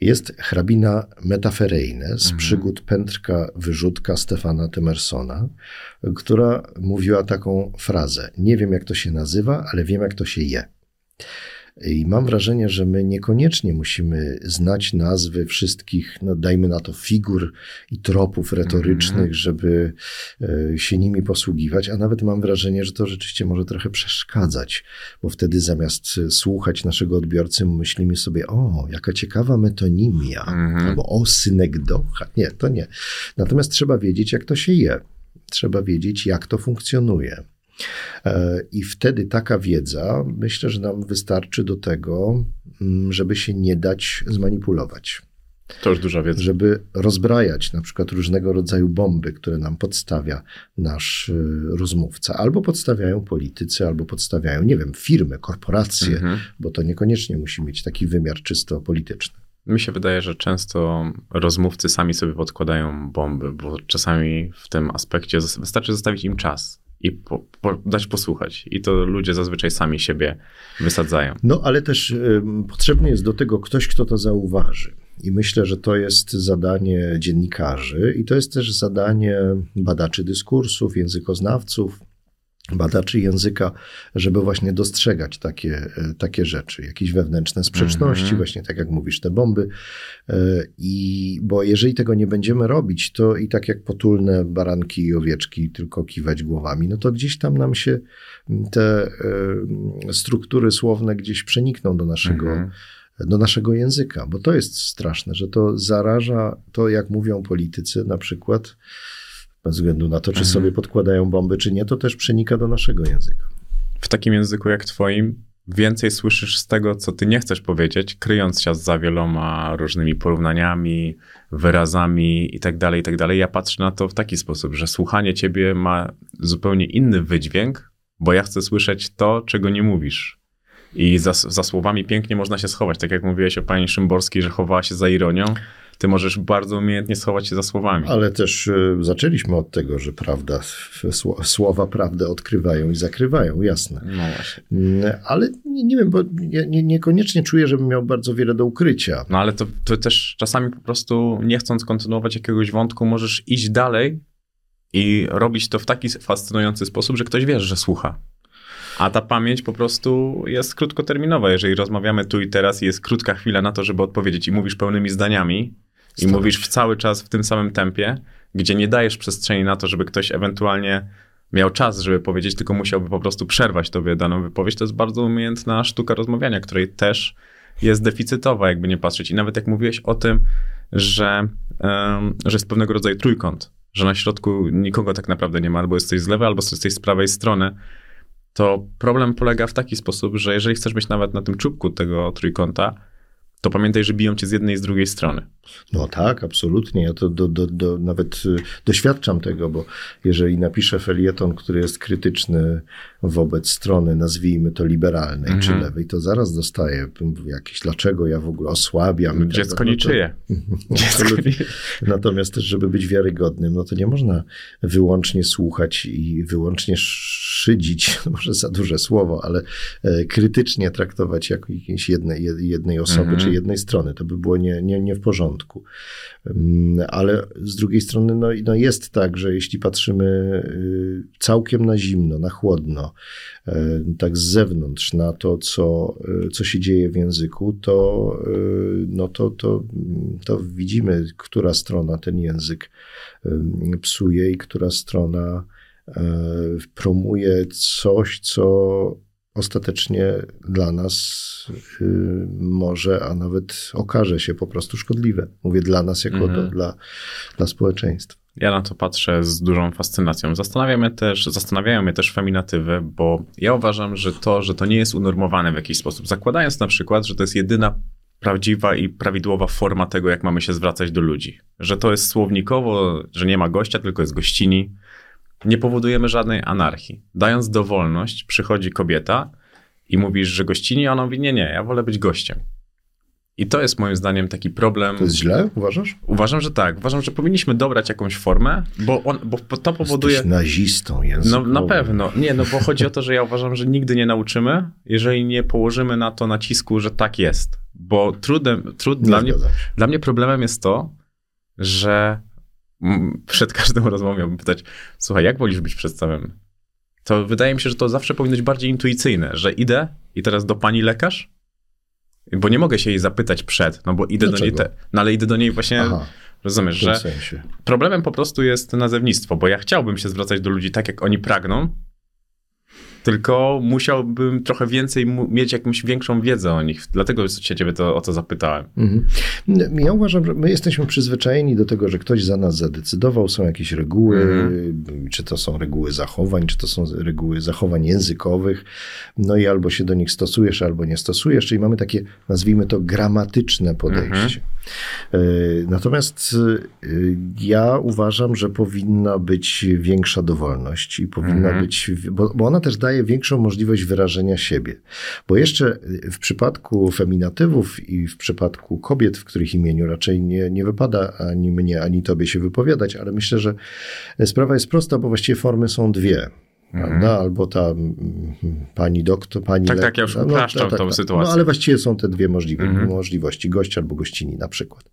S5: jest hrabina Metafereine z przygód pętrka wyrzutka Stefana Temersona, która mówiła taką frazę: Nie wiem, jak to się nazywa, ale wiem, jak to się je. I mam wrażenie, że my niekoniecznie musimy znać nazwy wszystkich, no dajmy na to, figur i tropów retorycznych, żeby e, się nimi posługiwać, a nawet mam wrażenie, że to rzeczywiście może trochę przeszkadzać, bo wtedy zamiast słuchać naszego odbiorcy, myślimy sobie, o, jaka ciekawa metonimia, albo o, synekdocha. Nie, to nie. Natomiast trzeba wiedzieć, jak to się je. Trzeba wiedzieć, jak to funkcjonuje. E, I wtedy taka wiedza, myślę, że nam wystarczy do tego, mm, żeby się nie dać zmanipulować.
S4: To już duża wiedza.
S5: Żeby rozbrajać na przykład różnego rodzaju bomby, które nam podstawia nasz y, rozmówca. Albo podstawiają politycy, albo podstawiają, nie wiem, firmy, korporacje,
S4: Mhm.
S5: bo to niekoniecznie musi mieć taki wymiar czysto polityczny.
S4: Mi się wydaje, że często rozmówcy sami sobie podkładają bomby, bo czasami w tym aspekcie wystarczy zostawić im czas i po, po, dać posłuchać. I to ludzie zazwyczaj sami siebie wysadzają.
S5: No, ale też ym, potrzebny jest do tego ktoś, kto to zauważy. I myślę, że to jest zadanie dziennikarzy i to jest też zadanie badaczy dyskursów, językoznawców, badaczy języka, żeby właśnie dostrzegać takie, e, takie rzeczy, jakieś wewnętrzne sprzeczności,
S4: Mhm.
S5: właśnie tak jak mówisz, te bomby. E, I bo jeżeli tego nie będziemy robić, to i tak jak potulne baranki i owieczki tylko kiwać głowami, no to gdzieś tam nam się te e, struktury słowne gdzieś przenikną do naszego,
S4: Mhm.
S5: do naszego języka, bo to jest straszne, że to zaraża to, jak mówią politycy na przykład, bez względu na to, czy
S4: Mhm.
S5: sobie podkładają bomby, czy nie, to też przenika do naszego języka.
S4: W takim języku jak twoim więcej słyszysz z tego, co ty nie chcesz powiedzieć, kryjąc się za wieloma różnymi porównaniami, wyrazami i tak dalej, i tak dalej. Ja patrzę na to w taki sposób, że słuchanie ciebie ma zupełnie inny wydźwięk, bo ja chcę słyszeć to, czego nie mówisz. I za, za słowami pięknie można się schować. Tak jak mówiłeś o pani Szymborskiej, że chowała się za ironią, ty możesz bardzo umiejętnie schować się za słowami.
S5: Ale też e, zaczęliśmy od tego, że prawda, sło- słowa prawdę odkrywają i zakrywają, jasne.
S4: No właśnie.
S5: Mm, Ale nie, nie wiem, bo ja nie, niekoniecznie czuję, żebym miał bardzo wiele do ukrycia.
S4: No ale to, to też czasami po prostu nie chcąc kontynuować jakiegoś wątku, możesz iść dalej i robić to w taki fascynujący sposób, że ktoś wie, że słucha. A ta pamięć po prostu jest krótkoterminowa. Jeżeli rozmawiamy tu i teraz i jest krótka chwila na to, żeby odpowiedzieć i mówisz pełnymi zdaniami i mówisz w cały czas w tym samym tempie, gdzie nie dajesz przestrzeni na to, żeby ktoś ewentualnie miał czas, żeby powiedzieć, tylko musiałby po prostu przerwać tobie daną wypowiedź, to jest bardzo umiejętna sztuka rozmawiania, której też jest deficytowa, jakby nie patrzeć. I nawet jak mówiłeś o tym, że, em, że jest pewnego rodzaju trójkąt, że na środku nikogo tak naprawdę nie ma, albo jesteś z lewej, albo jesteś z prawej strony, to problem polega w taki sposób, że jeżeli chcesz być nawet na tym czubku tego trójkąta, to pamiętaj, że biją cię z jednej i z drugiej strony.
S5: No tak, absolutnie. Ja to do, do, do, nawet y, doświadczam tego, bo jeżeli napiszę felieton, który jest krytyczny wobec strony, nazwijmy to liberalnej
S4: Mhm.
S5: czy lewej, to zaraz dostaję jakieś, dlaczego ja w ogóle osłabiam. tak
S4: Dziecko
S5: dalej.
S4: nie
S5: No to-
S4: czyje. <laughs> Dziecko
S5: Absolutnie.
S4: nie...
S5: Natomiast też, żeby być wiarygodnym, no to nie można wyłącznie słuchać i wyłącznie szydzić, <laughs> może za duże słowo, ale e, krytycznie traktować jakiejś jednej, jednej osoby
S4: Mhm.
S5: czy jednej strony. To by było nie, nie, nie w porządku. Mm, Ale z drugiej strony no, no jest tak, że jeśli patrzymy y, całkiem na zimno, na chłodno, e, tak z zewnątrz na to, co, y, co się dzieje w języku, to, y, no to, to, to widzimy, która strona ten język y, psuje i która strona promuje coś, co ostatecznie dla nas y, może, a nawet okaże się po prostu szkodliwe. Mówię dla nas, jako
S4: Mhm.
S5: do, dla, dla społeczeństwa.
S4: Ja na to patrzę z dużą fascynacją. Zastanawiam mnie też, zastanawiają mnie też feminatywy, bo ja uważam, że to, że to nie jest unormowane w jakiś sposób, zakładając na przykład, że to jest jedyna prawdziwa i prawidłowa forma tego, jak mamy się zwracać do ludzi. Że to jest słownikowo, że nie ma gościa, tylko jest gościni. Nie powodujemy żadnej anarchii. Dając dowolność, przychodzi kobieta i mówisz, że gościni, a ona mówi, nie, nie, ja wolę być gościem. I to jest moim zdaniem taki problem.
S5: To jest źle, uważasz?
S4: Uważam, że tak. Uważam, że powinniśmy dobrać jakąś formę, bo, on, bo to powoduje.
S5: Jesteś nazistą
S4: No
S5: językowym.
S4: na pewno. Nie, no bo chodzi o to, że ja uważam, że nigdy nie nauczymy, jeżeli nie położymy na to nacisku, że tak jest. Bo trudem, trud,
S5: Nie
S4: dla, mnie, dla mnie problemem jest to, że przed każdą rozmową miałbym pytać, słuchaj, jak wolisz być przedstawiony? To wydaje mi się, że to zawsze powinno być bardziej intuicyjne, że idę i teraz do pani lekarz, bo nie mogę się jej zapytać przed, no bo idę do niej,
S5: Dlaczego?
S4: te, no ale idę do niej właśnie,
S5: Aha,
S4: rozumiesz, że
S5: sensie.
S4: Problemem po prostu jest nazewnictwo, bo ja chciałbym się zwracać do ludzi tak, jak oni pragną, tylko musiałbym trochę więcej mieć jakąś większą wiedzę o nich. Dlatego się ciebie to, o to zapytałem.
S5: Mhm. Ja uważam, że my jesteśmy przyzwyczajeni do tego, że ktoś za nas zadecydował, są jakieś reguły,
S4: Mhm.
S5: czy to są reguły zachowań, czy to są reguły zachowań językowych, no i albo się do nich stosujesz, albo nie stosujesz, czyli mamy takie, nazwijmy to, gramatyczne podejście. Y, Natomiast y, ja uważam, że powinna być większa dowolność i powinna
S4: Mhm.
S5: być, bo, bo ona też daje większą możliwość wyrażenia siebie. Bo jeszcze w przypadku feminatywów i w przypadku kobiet, w których imieniu raczej nie, nie wypada ani mnie, ani tobie się wypowiadać, ale myślę, że sprawa jest prosta, bo właściwie formy są dwie. Prawda? Albo ta mm, pani doktor, pani
S4: Mhm. Tak, tak, ja już upraszczam tą sytuację.
S5: No ale właściwie są te dwie możliwe,
S4: Mhm.
S5: możliwości, gość albo gościni na przykład.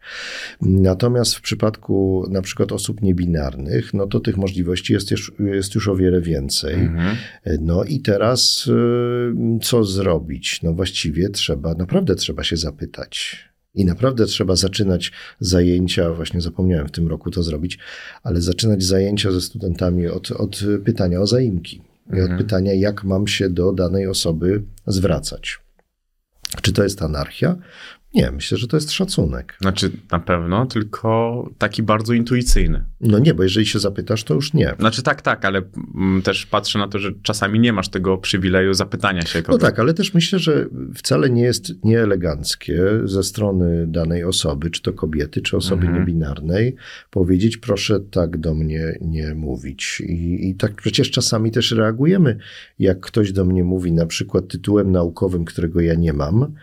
S5: Natomiast w przypadku na przykład osób niebinarnych, no to tych możliwości jest już, jest już o wiele więcej.
S4: Mhm.
S5: No i teraz y, co zrobić? No właściwie trzeba, naprawdę trzeba się zapytać. I naprawdę trzeba zaczynać zajęcia, właśnie zapomniałem w tym roku to zrobić, ale zaczynać zajęcia ze studentami od, od pytania o zaimki. I od pytania, jak mam się do danej osoby zwracać. Czy to jest anarchia? Nie, myślę, że to jest szacunek.
S4: Znaczy, na pewno, tylko taki bardzo intuicyjny.
S5: No nie, bo jeżeli się zapytasz, to już nie.
S4: Znaczy, tak, tak, ale mm, też patrzę na to, że czasami nie masz tego przywileju zapytania się
S5: No
S4: kogoś.
S5: tak, ale też myślę, że wcale nie jest nieeleganckie ze strony danej osoby, czy to kobiety, czy osoby
S4: Mhm.
S5: niebinarnej, powiedzieć, proszę tak do mnie nie mówić. I, I tak przecież czasami też reagujemy, jak ktoś do mnie mówi na przykład tytułem naukowym, którego ja nie mam,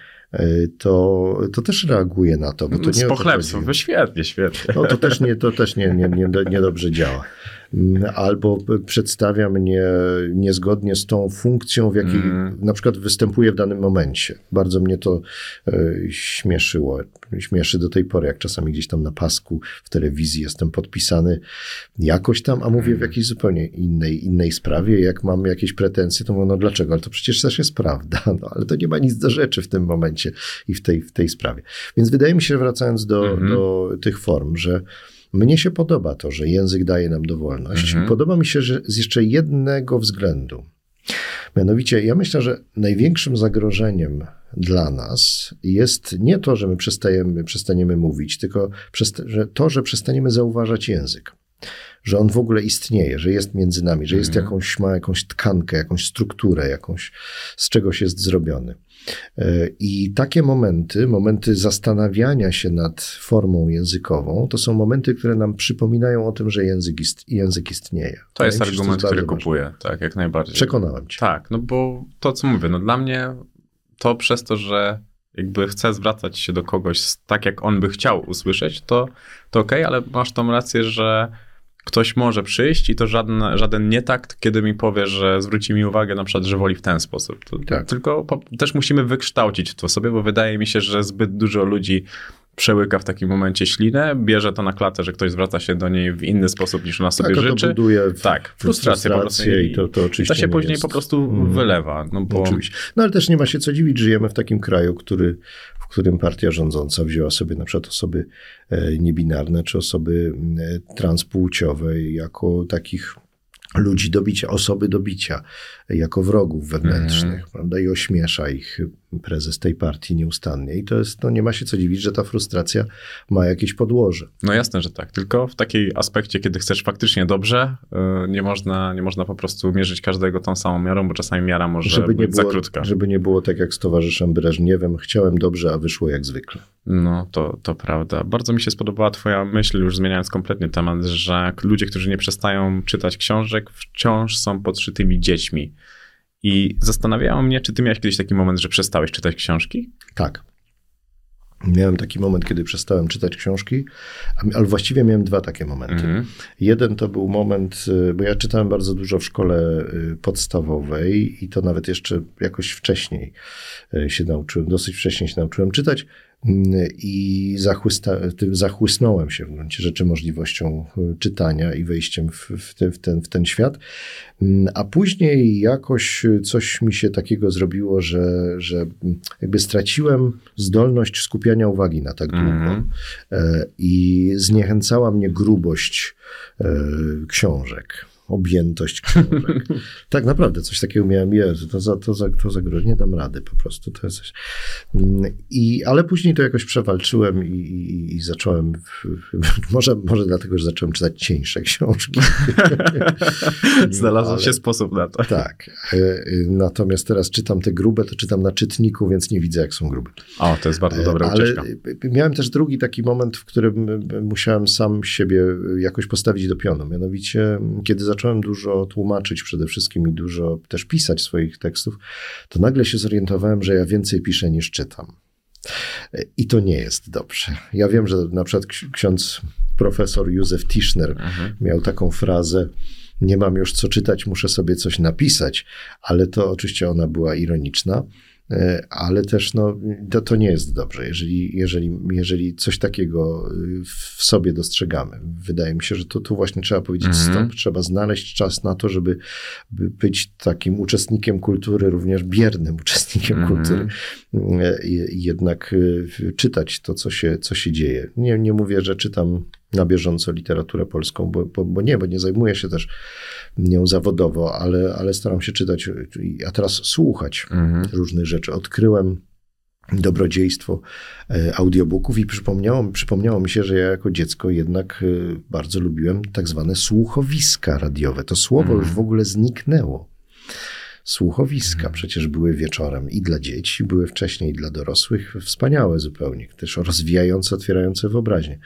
S5: to, to też reaguję na to. Bo to nie
S4: Z pochlebstwem. No świetnie, świetnie.
S5: No to też nie, to też nie, nie, nie, niedobrze działa. Mm, Albo przedstawia mnie niezgodnie z tą funkcją, w jakiej
S4: Mm.
S5: na przykład występuję w danym momencie. Bardzo mnie to e, śmieszyło. Śmieszy do tej pory, jak czasami gdzieś tam na pasku w telewizji jestem podpisany jakoś tam, a mówię w
S4: Mm.
S5: jakiejś zupełnie innej, innej sprawie. Jak mam jakieś pretensje, to mówię, no dlaczego? Ale to przecież też jest prawda. <laughs> No, ale to nie ma nic do rzeczy w tym momencie i w tej, w tej sprawie. Więc wydaje mi się, wracając do,
S4: Mhm.
S5: do tych form, że mnie się podoba to, że język daje nam dowolność.
S4: Mhm.
S5: Podoba mi się, że z jeszcze jednego względu. Mianowicie, ja myślę, że największym zagrożeniem dla nas jest nie to, że my przestajemy, przestaniemy mówić, tylko że to, że przestaniemy zauważać język. Że on w ogóle istnieje, że jest między nami, że jest
S4: Mhm.
S5: jakąś, ma jakąś tkankę, jakąś strukturę, jakąś, z czegoś jest zrobiony. E, I takie momenty, momenty zastanawiania się nad formą językową, to są momenty, które nam przypominają o tym, że język, ist, język istnieje.
S4: To jest
S5: Wydaje
S4: argument,
S5: jest
S4: który
S5: bardzo ważne.
S4: kupuję, tak, jak najbardziej.
S5: Przekonałem cię.
S4: Tak, no bo to, co mówię, no dla mnie to przez to, że jakby chcę zwracać się do kogoś tak, jak on by chciał usłyszeć, to, to okej, ale masz tą rację, że ktoś może przyjść i to żaden, żaden nietakt, kiedy mi powie, że zwróci mi uwagę na przykład, że woli w ten sposób. To,
S5: Tak.
S4: Tylko po, też musimy wykształcić to sobie, bo wydaje mi się, że zbyt dużo ludzi przełyka w takim momencie ślinę, bierze to na klatę, że ktoś zwraca się do niej w inny sposób niż ona sobie
S5: Tak, a to
S4: życzy.
S5: buduje w-
S4: tak, frustrację po prostu.
S5: i to- to oczywiście
S4: to się
S5: nie
S4: później
S5: jest-
S4: po prostu
S5: Mhm.
S4: wylewa. No bo
S5: Oczywiście. No ale też nie ma się co dziwić, żyjemy w takim kraju, który, którym partia rządząca wzięła sobie na przykład osoby e, niebinarne czy osoby e, transpłciowe jako takich ludzi do bicia, osoby do bicia, jako wrogów wewnętrznych, prawda? I ośmiesza ich prezes tej partii nieustannie. I to jest, no nie ma się co dziwić, że ta frustracja ma jakieś podłoże.
S4: No jasne, że tak. Tylko w takiej aspekcie, kiedy chcesz faktycznie dobrze, y, nie można, nie można po prostu mierzyć każdego tą samą miarą, bo czasami miara może
S5: Żeby
S4: być za
S5: było,
S4: krótka.
S5: żeby nie było tak jak z towarzyszem Breżniewem, chciałem dobrze, a wyszło jak zwykle.
S4: No, to, to prawda. Bardzo mi się spodobała twoja myśl, już zmieniając kompletnie temat, że ludzie, którzy nie przestają czytać książek, wciąż są podszytymi dziećmi. I zastanawiało mnie, czy ty miałeś kiedyś taki moment, że przestałeś czytać książki?
S5: Tak. Miałem taki moment, kiedy przestałem czytać książki, ale właściwie miałem dwa takie momenty.
S4: Mhm.
S5: Jeden to był moment, y, bo ja czytałem bardzo dużo w szkole y, podstawowej i to nawet jeszcze jakoś wcześniej y, się nauczyłem, dosyć wcześnie się nauczyłem czytać mm, i zachłysta, zachłysnąłem się w gruncie rzeczy możliwością y, czytania i wejściem w, w, ten, w, ten, w ten świat. Mm, A później jakoś coś mi się takiego zrobiło, że, że mm, jakby straciłem zdolność skupiania uwagi na tak długo.
S4: Mhm.
S5: E, I zniechęcała mnie grubość e, książek, objętość książek. <laughs> tak naprawdę coś takiego miałem, Jezu, to za, to za, to za groźnie, nie dam rady po prostu. To jest coś. Mm, I, ale później to jakoś przewalczyłem i, i, i zacząłem, w, <laughs> może, może dlatego, że zacząłem czytać cieńsze książki. <laughs>
S4: Znalazł
S5: Ale-
S4: się sposób na to.
S5: Tak. E, e, Natomiast teraz czytam te grube, to czytam na czytniku, więc nie widzę, jak są grube.
S4: O, to jest bardzo dobra
S5: Ale
S4: ucieczka.
S5: miałem też drugi taki moment, w którym musiałem sam siebie jakoś postawić do pionu. Mianowicie, kiedy zacząłem dużo tłumaczyć przede wszystkim i dużo też pisać swoich tekstów, to nagle się zorientowałem, że ja więcej piszę niż czytam. I to nie jest dobrze. Ja wiem, że na przykład ks- ksiądz profesor Józef Tischner
S4: Mhm.
S5: miał taką frazę: Nie mam już co czytać, muszę sobie coś napisać, ale to oczywiście ona była ironiczna. E, Ale też no, to, to nie jest dobrze, jeżeli, jeżeli, jeżeli coś takiego y, w sobie dostrzegamy. Wydaje mi się, że to tu właśnie trzeba powiedzieć
S4: Mhm.
S5: stop, trzeba znaleźć czas na to, żeby by być takim uczestnikiem kultury, również biernym uczestnikiem
S4: Mhm.
S5: kultury e, i- jednak e, czytać to, co się, co się dzieje. Nie, nie mówię, że czytam na bieżąco literaturę polską, bo, bo, bo nie, bo nie zajmuję się też nią zawodowo, ale, ale staram się czytać, a teraz słuchać
S4: Mhm.
S5: różnych rzeczy. Odkryłem dobrodziejstwo e, audiobooków i przypomniało, przypomniało mi się, że ja jako dziecko jednak e, bardzo lubiłem tak zwane słuchowiska radiowe. To słowo
S4: Mhm.
S5: już w ogóle zniknęło. Słuchowiska przecież były wieczorem i dla dzieci, były wcześniej i dla dorosłych, wspaniałe zupełnie, też rozwijające, otwierające wyobraźnię.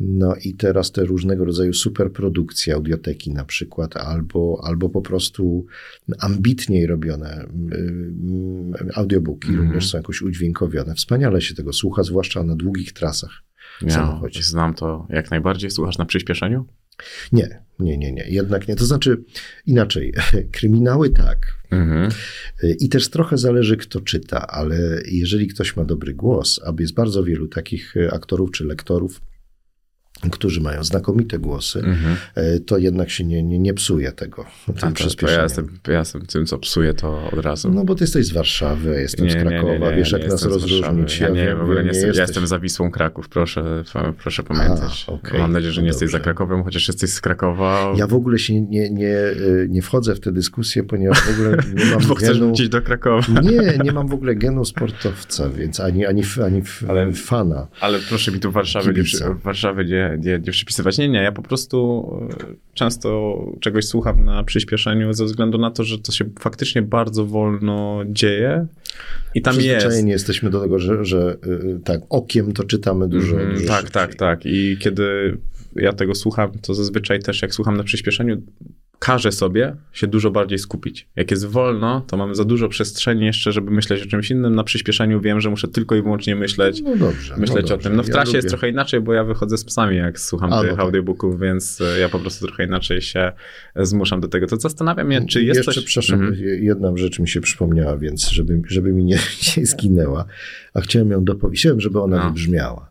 S5: No i teraz te różnego rodzaju superprodukcje, audioteki na przykład, albo, albo po prostu ambitniej robione audiobooki
S4: Mhm.
S5: również są jakoś udźwiękowione. Wspaniale się tego słucha, zwłaszcza na długich trasach
S4: Ja
S5: samochodzie.
S4: znam to jak najbardziej. Słuchasz na przyspieszeniu?
S5: Nie, nie, nie, nie, jednak nie. To znaczy inaczej, <laughs> kryminały tak,
S4: Mhm.
S5: I też trochę zależy, kto czyta, ale jeżeli ktoś ma dobry głos, a jest bardzo wielu takich e, aktorów czy lektorów, którzy mają znakomite głosy,
S4: Mhm.
S5: e, to jednak się nie, nie, nie psuje tego. Tym
S4: to, to ja, jestem, ja jestem tym, co psuje to od razu.
S5: No bo ty jesteś z Warszawy, ja jestem z Krakowa, wiesz jak nas rozróżnić.
S4: Warszawy. Ja, nie, w ogóle nie, jestem, ja jestem za Wisłą Kraków, proszę, proszę pamiętać.
S5: A, okej,
S4: Mam nadzieję, że nie
S5: no
S4: jesteś za. Krakowem, chociaż jesteś z Krakowa.
S5: Ja w ogóle się nie, nie, e, nie wchodzę w tę dyskusję, ponieważ w ogóle nie mam <laughs>
S4: Bo chcesz
S5: genu...
S4: wrócić do Krakowa.
S5: Nie, nie mam w ogóle genu sportowca, więc ani, ani, ani
S4: Ale-
S5: fana.
S4: Ale proszę mi tu Warszawy, nie, Warszawy nie, nie, nie przypisywać. Nie, nie, ja po prostu e, często czegoś słucham na przyspieszeniu ze względu na to, że to się faktycznie bardzo wolno dzieje i tam jest.
S5: Jesteśmy do tego, że, że y, tak, okiem to czytamy dużo,
S4: Mhm,
S5: dużo
S4: tak,
S5: szybciej.
S4: tak, tak. I kiedy ja tego słucham, to zazwyczaj też jak słucham na przyspieszeniu, każe sobie się dużo bardziej skupić. Jak jest wolno, to mamy za dużo przestrzeni jeszcze, żeby myśleć o czymś innym. Na przyspieszeniu wiem, że muszę tylko i wyłącznie myśleć,
S5: No dobrze. no
S4: myśleć o
S5: dobrze.
S4: tym. No w
S5: Ja
S4: trasie jest
S5: lubię-
S4: trochę inaczej, bo ja wychodzę z psami, jak słucham
S5: A, no
S4: tych
S5: tak.
S4: audiobooków, więc e, ja po prostu trochę inaczej się zmuszam do tego. To zastanawiam się, czy jest
S5: Jeszcze,
S4: coś...
S5: przepraszam,
S4: Mhm.
S5: jedna rzecz mi się przypomniała, więc żeby, żeby mi nie, <laughs> nie zginęła, a chciałem ją dopowiedzieć, żeby ona
S4: No.
S5: wybrzmiała.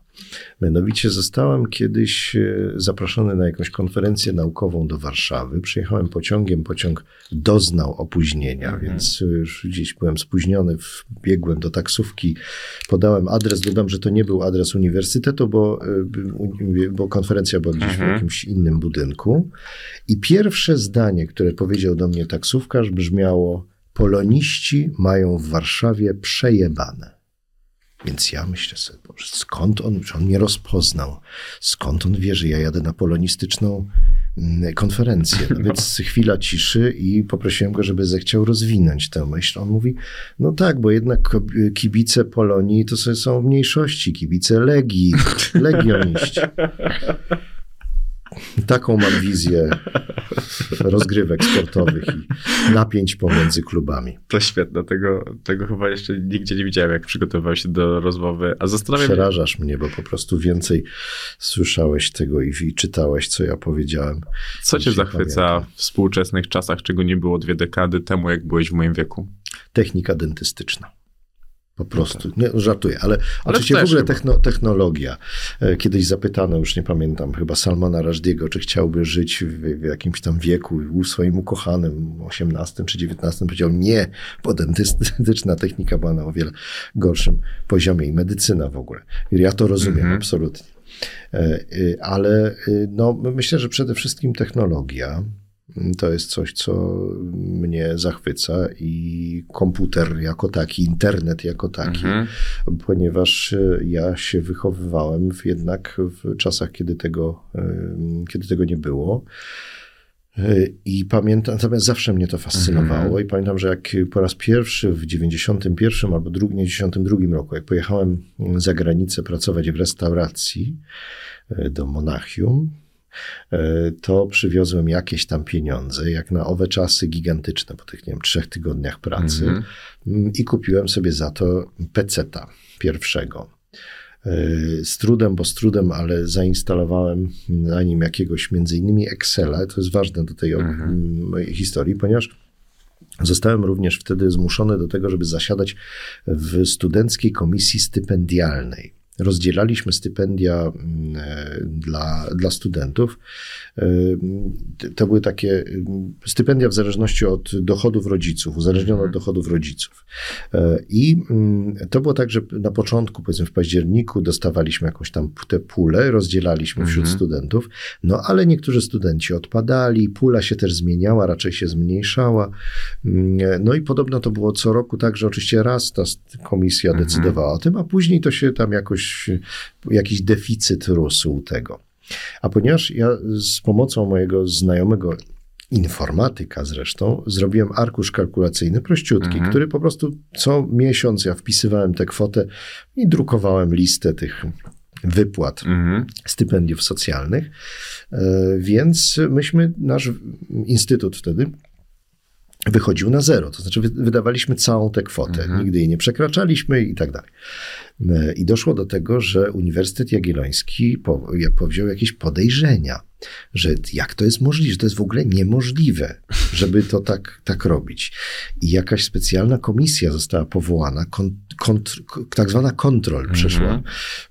S5: Mianowicie zostałem kiedyś e, zaproszony na jakąś konferencję naukową do Warszawy. Przyjechałem pociągiem, pociąg doznał opóźnienia,
S4: Mhm.
S5: więc już gdzieś byłem spóźniony, wbiegłem do taksówki, podałem adres, dodam, że to nie był adres uniwersytetu, bo, e, bo konferencja była gdzieś w
S4: Mhm.
S5: jakimś innym budynku. I pierwsze zdanie, które powiedział do mnie taksówkarz, brzmiało: Poloniści mają w Warszawie przejebane. Więc ja myślę sobie, Boże, skąd on, czy on mnie rozpoznał? Skąd on wie, że ja jadę na polonistyczną mm, konferencję? No więc chwila ciszy i poprosiłem go, żeby zechciał rozwinąć tę myśl. On mówi, no tak, bo jednak kibice Polonii to są mniejszości, kibice Legii, <laughs> legioniści. Taką mam wizję rozgrywek sportowych i napięć pomiędzy klubami.
S4: To świetne, tego, tego chyba jeszcze nigdzie nie widziałem, jak przygotowywał się do rozmowy. A zastanawiam
S5: Przerażasz mnie, bo po prostu więcej słyszałeś tego i, i czytałeś, co ja powiedziałem.
S4: co cię zachwyca
S5: pamiętam.
S4: w współczesnych czasach, czego nie było dwie dekady temu, jak byłeś w moim wieku?
S5: Technika dentystyczna. Po prostu. Nie, żartuję, ale, oczywiście w ogóle techno, technologia. E, Kiedyś zapytano, już nie pamiętam, chyba Salmana Rushdie'ego, czy chciałby żyć w, w jakimś tam wieku u swoim ukochanym, 18 czy 19, powiedział nie, bo dentystyczna technika była na o wiele gorszym poziomie i medycyna w ogóle. Ja to rozumiem
S4: Mhm.
S5: absolutnie. E, y, Ale y, no, myślę, że przede wszystkim technologia to jest coś, co mnie zachwyca i komputer jako taki, internet jako taki,
S4: Mhm.
S5: ponieważ y, ja się wychowywałem w, jednak w czasach, kiedy tego, ym, kiedy tego nie było. Y, I pamiętam, natomiast zawsze mnie to fascynowało i pamiętam, że jak po raz pierwszy w 91 albo drugi, nie, 92 roku, jak pojechałem za granicę pracować w restauracji do Monachium, to przywiozłem jakieś tam pieniądze, jak na owe czasy gigantyczne, po tych, nie wiem, trzech tygodniach pracy
S4: Mhm.
S5: Mm, i kupiłem sobie za to peceta pierwszego. Yy, Z trudem, bo z trudem, ale zainstalowałem na nim jakiegoś między innymi Excela. To jest ważne do tej
S4: Mhm.
S5: mojej historii, ponieważ zostałem również wtedy zmuszony do tego, żeby zasiadać w studenckiej komisji stypendialnej. Rozdzielaliśmy stypendia mm, e, dla, dla studentów. E, To były takie mm, stypendia w zależności od dochodów rodziców, uzależnione od dochodów rodziców. E, I mm, to było tak, że na początku, powiedzmy w październiku, dostawaliśmy jakąś tam tę pulę, rozdzielaliśmy wśród
S4: Mhm.
S5: studentów, no ale niektórzy studenci odpadali, pula się też zmieniała, raczej się zmniejszała. No i podobno to było co roku tak, że oczywiście raz ta komisja
S4: Mhm.
S5: decydowała o tym, a później to się tam jakoś, jakiś deficyt rósł tego. A ponieważ ja z pomocą mojego znajomego informatyka zresztą, zrobiłem arkusz kalkulacyjny prościutki,
S4: Mhm.
S5: który po prostu co miesiąc ja wpisywałem tę kwotę i drukowałem listę tych wypłat
S4: Mhm.
S5: stypendiów socjalnych. E, Więc myśmy, nasz instytut wtedy wychodził na zero. To znaczy, wy- wydawaliśmy całą tę kwotę.
S4: Mhm.
S5: Nigdy jej nie przekraczaliśmy i tak dalej. E, I doszło do tego, że Uniwersytet Jagielloński po, ja- powziął jakieś podejrzenia, że jak to jest możliwe, że to jest w ogóle niemożliwe, żeby to tak, tak robić. I jakaś specjalna komisja została powołana, kon, kontr, tak zwana kontrol przeszła,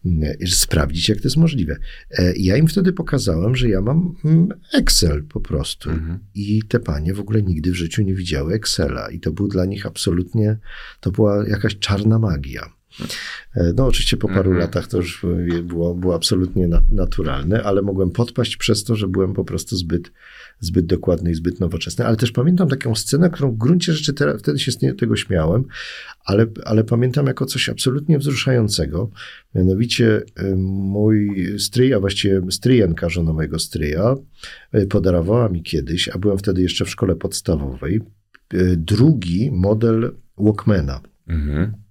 S5: mm, sprawdzić, jak to jest możliwe. E, Ja im wtedy pokazałem, że ja mam mm, Excel po prostu.
S4: Mhm.
S5: I te panie w ogóle nigdy w życiu nie widziały Excela. I to był dla nich absolutnie, to była jakaś czarna magia. E, No, oczywiście po paru
S4: Mhm.
S5: latach to już było, było absolutnie na, naturalne, ale mogłem podpaść przez to, że byłem po prostu zbyt, zbyt dokładny i zbyt nowoczesny. Ale też pamiętam taką scenę, którą w gruncie rzeczy teraz, wtedy się z tego śmiałem, ale, ale pamiętam jako coś absolutnie wzruszającego. Mianowicie y, mój stryj, a właściwie stryjenka, żona mojego stryja, y, podarowała mi kiedyś, a byłem wtedy jeszcze w szkole podstawowej, y, drugi model Walkmana.
S4: Mhm.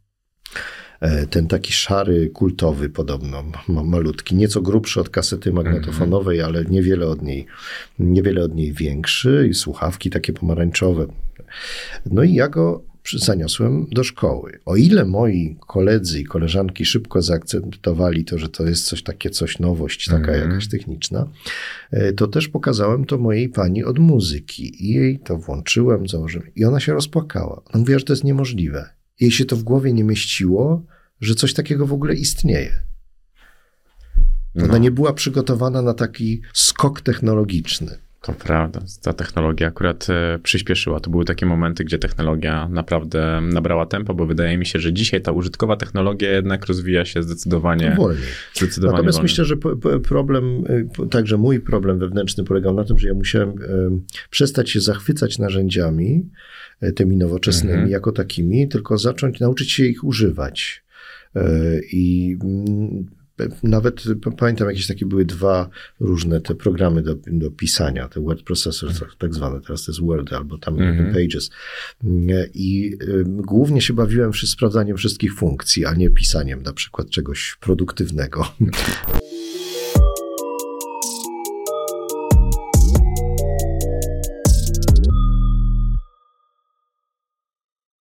S5: E, ten taki szary, kultowy podobno, ma, malutki, nieco grubszy od kasety magnetofonowej, ale niewiele od niej, niewiele od niej większy i słuchawki takie pomarańczowe. No i ja go zaniosłem do szkoły. O ile moi koledzy i koleżanki szybko zaakceptowali to, że to jest coś takie, coś nowość, taka
S4: Mhm.
S5: jakaś techniczna, e, to też pokazałem to mojej pani od muzyki i jej to włączyłem, założyłem i ona się rozpłakała. Ona mówiła, że to jest niemożliwe. Jej się to w głowie nie mieściło, że coś takiego w ogóle istnieje. Ona
S4: No.
S5: nie była przygotowana na taki skok technologiczny.
S4: To prawda. Ta technologia akurat e, przyspieszyła. To były takie momenty, gdzie technologia naprawdę nabrała tempo, bo wydaje mi się, że dzisiaj ta użytkowa technologia jednak rozwija się zdecydowanie,
S5: Wolniej.
S4: zdecydowanie
S5: Natomiast
S4: wolniej.
S5: myślę, że problem, y, także mój problem wewnętrzny polegał na tym, że ja musiałem y, przestać się zachwycać narzędziami y, tymi nowoczesnymi
S4: Mhm.
S5: jako takimi, tylko zacząć nauczyć się ich używać. Y, I mm, nawet pamiętam, jakieś takie były dwa różne te programy do, do pisania, te word processors tak- tak zwane, teraz to jest Word albo tam
S4: Mhm.
S5: Pages. Y, I y, głównie się bawiłem przy sprawdzaniem wszystkich funkcji, a nie pisaniem na przykład czegoś produktywnego. <laughs>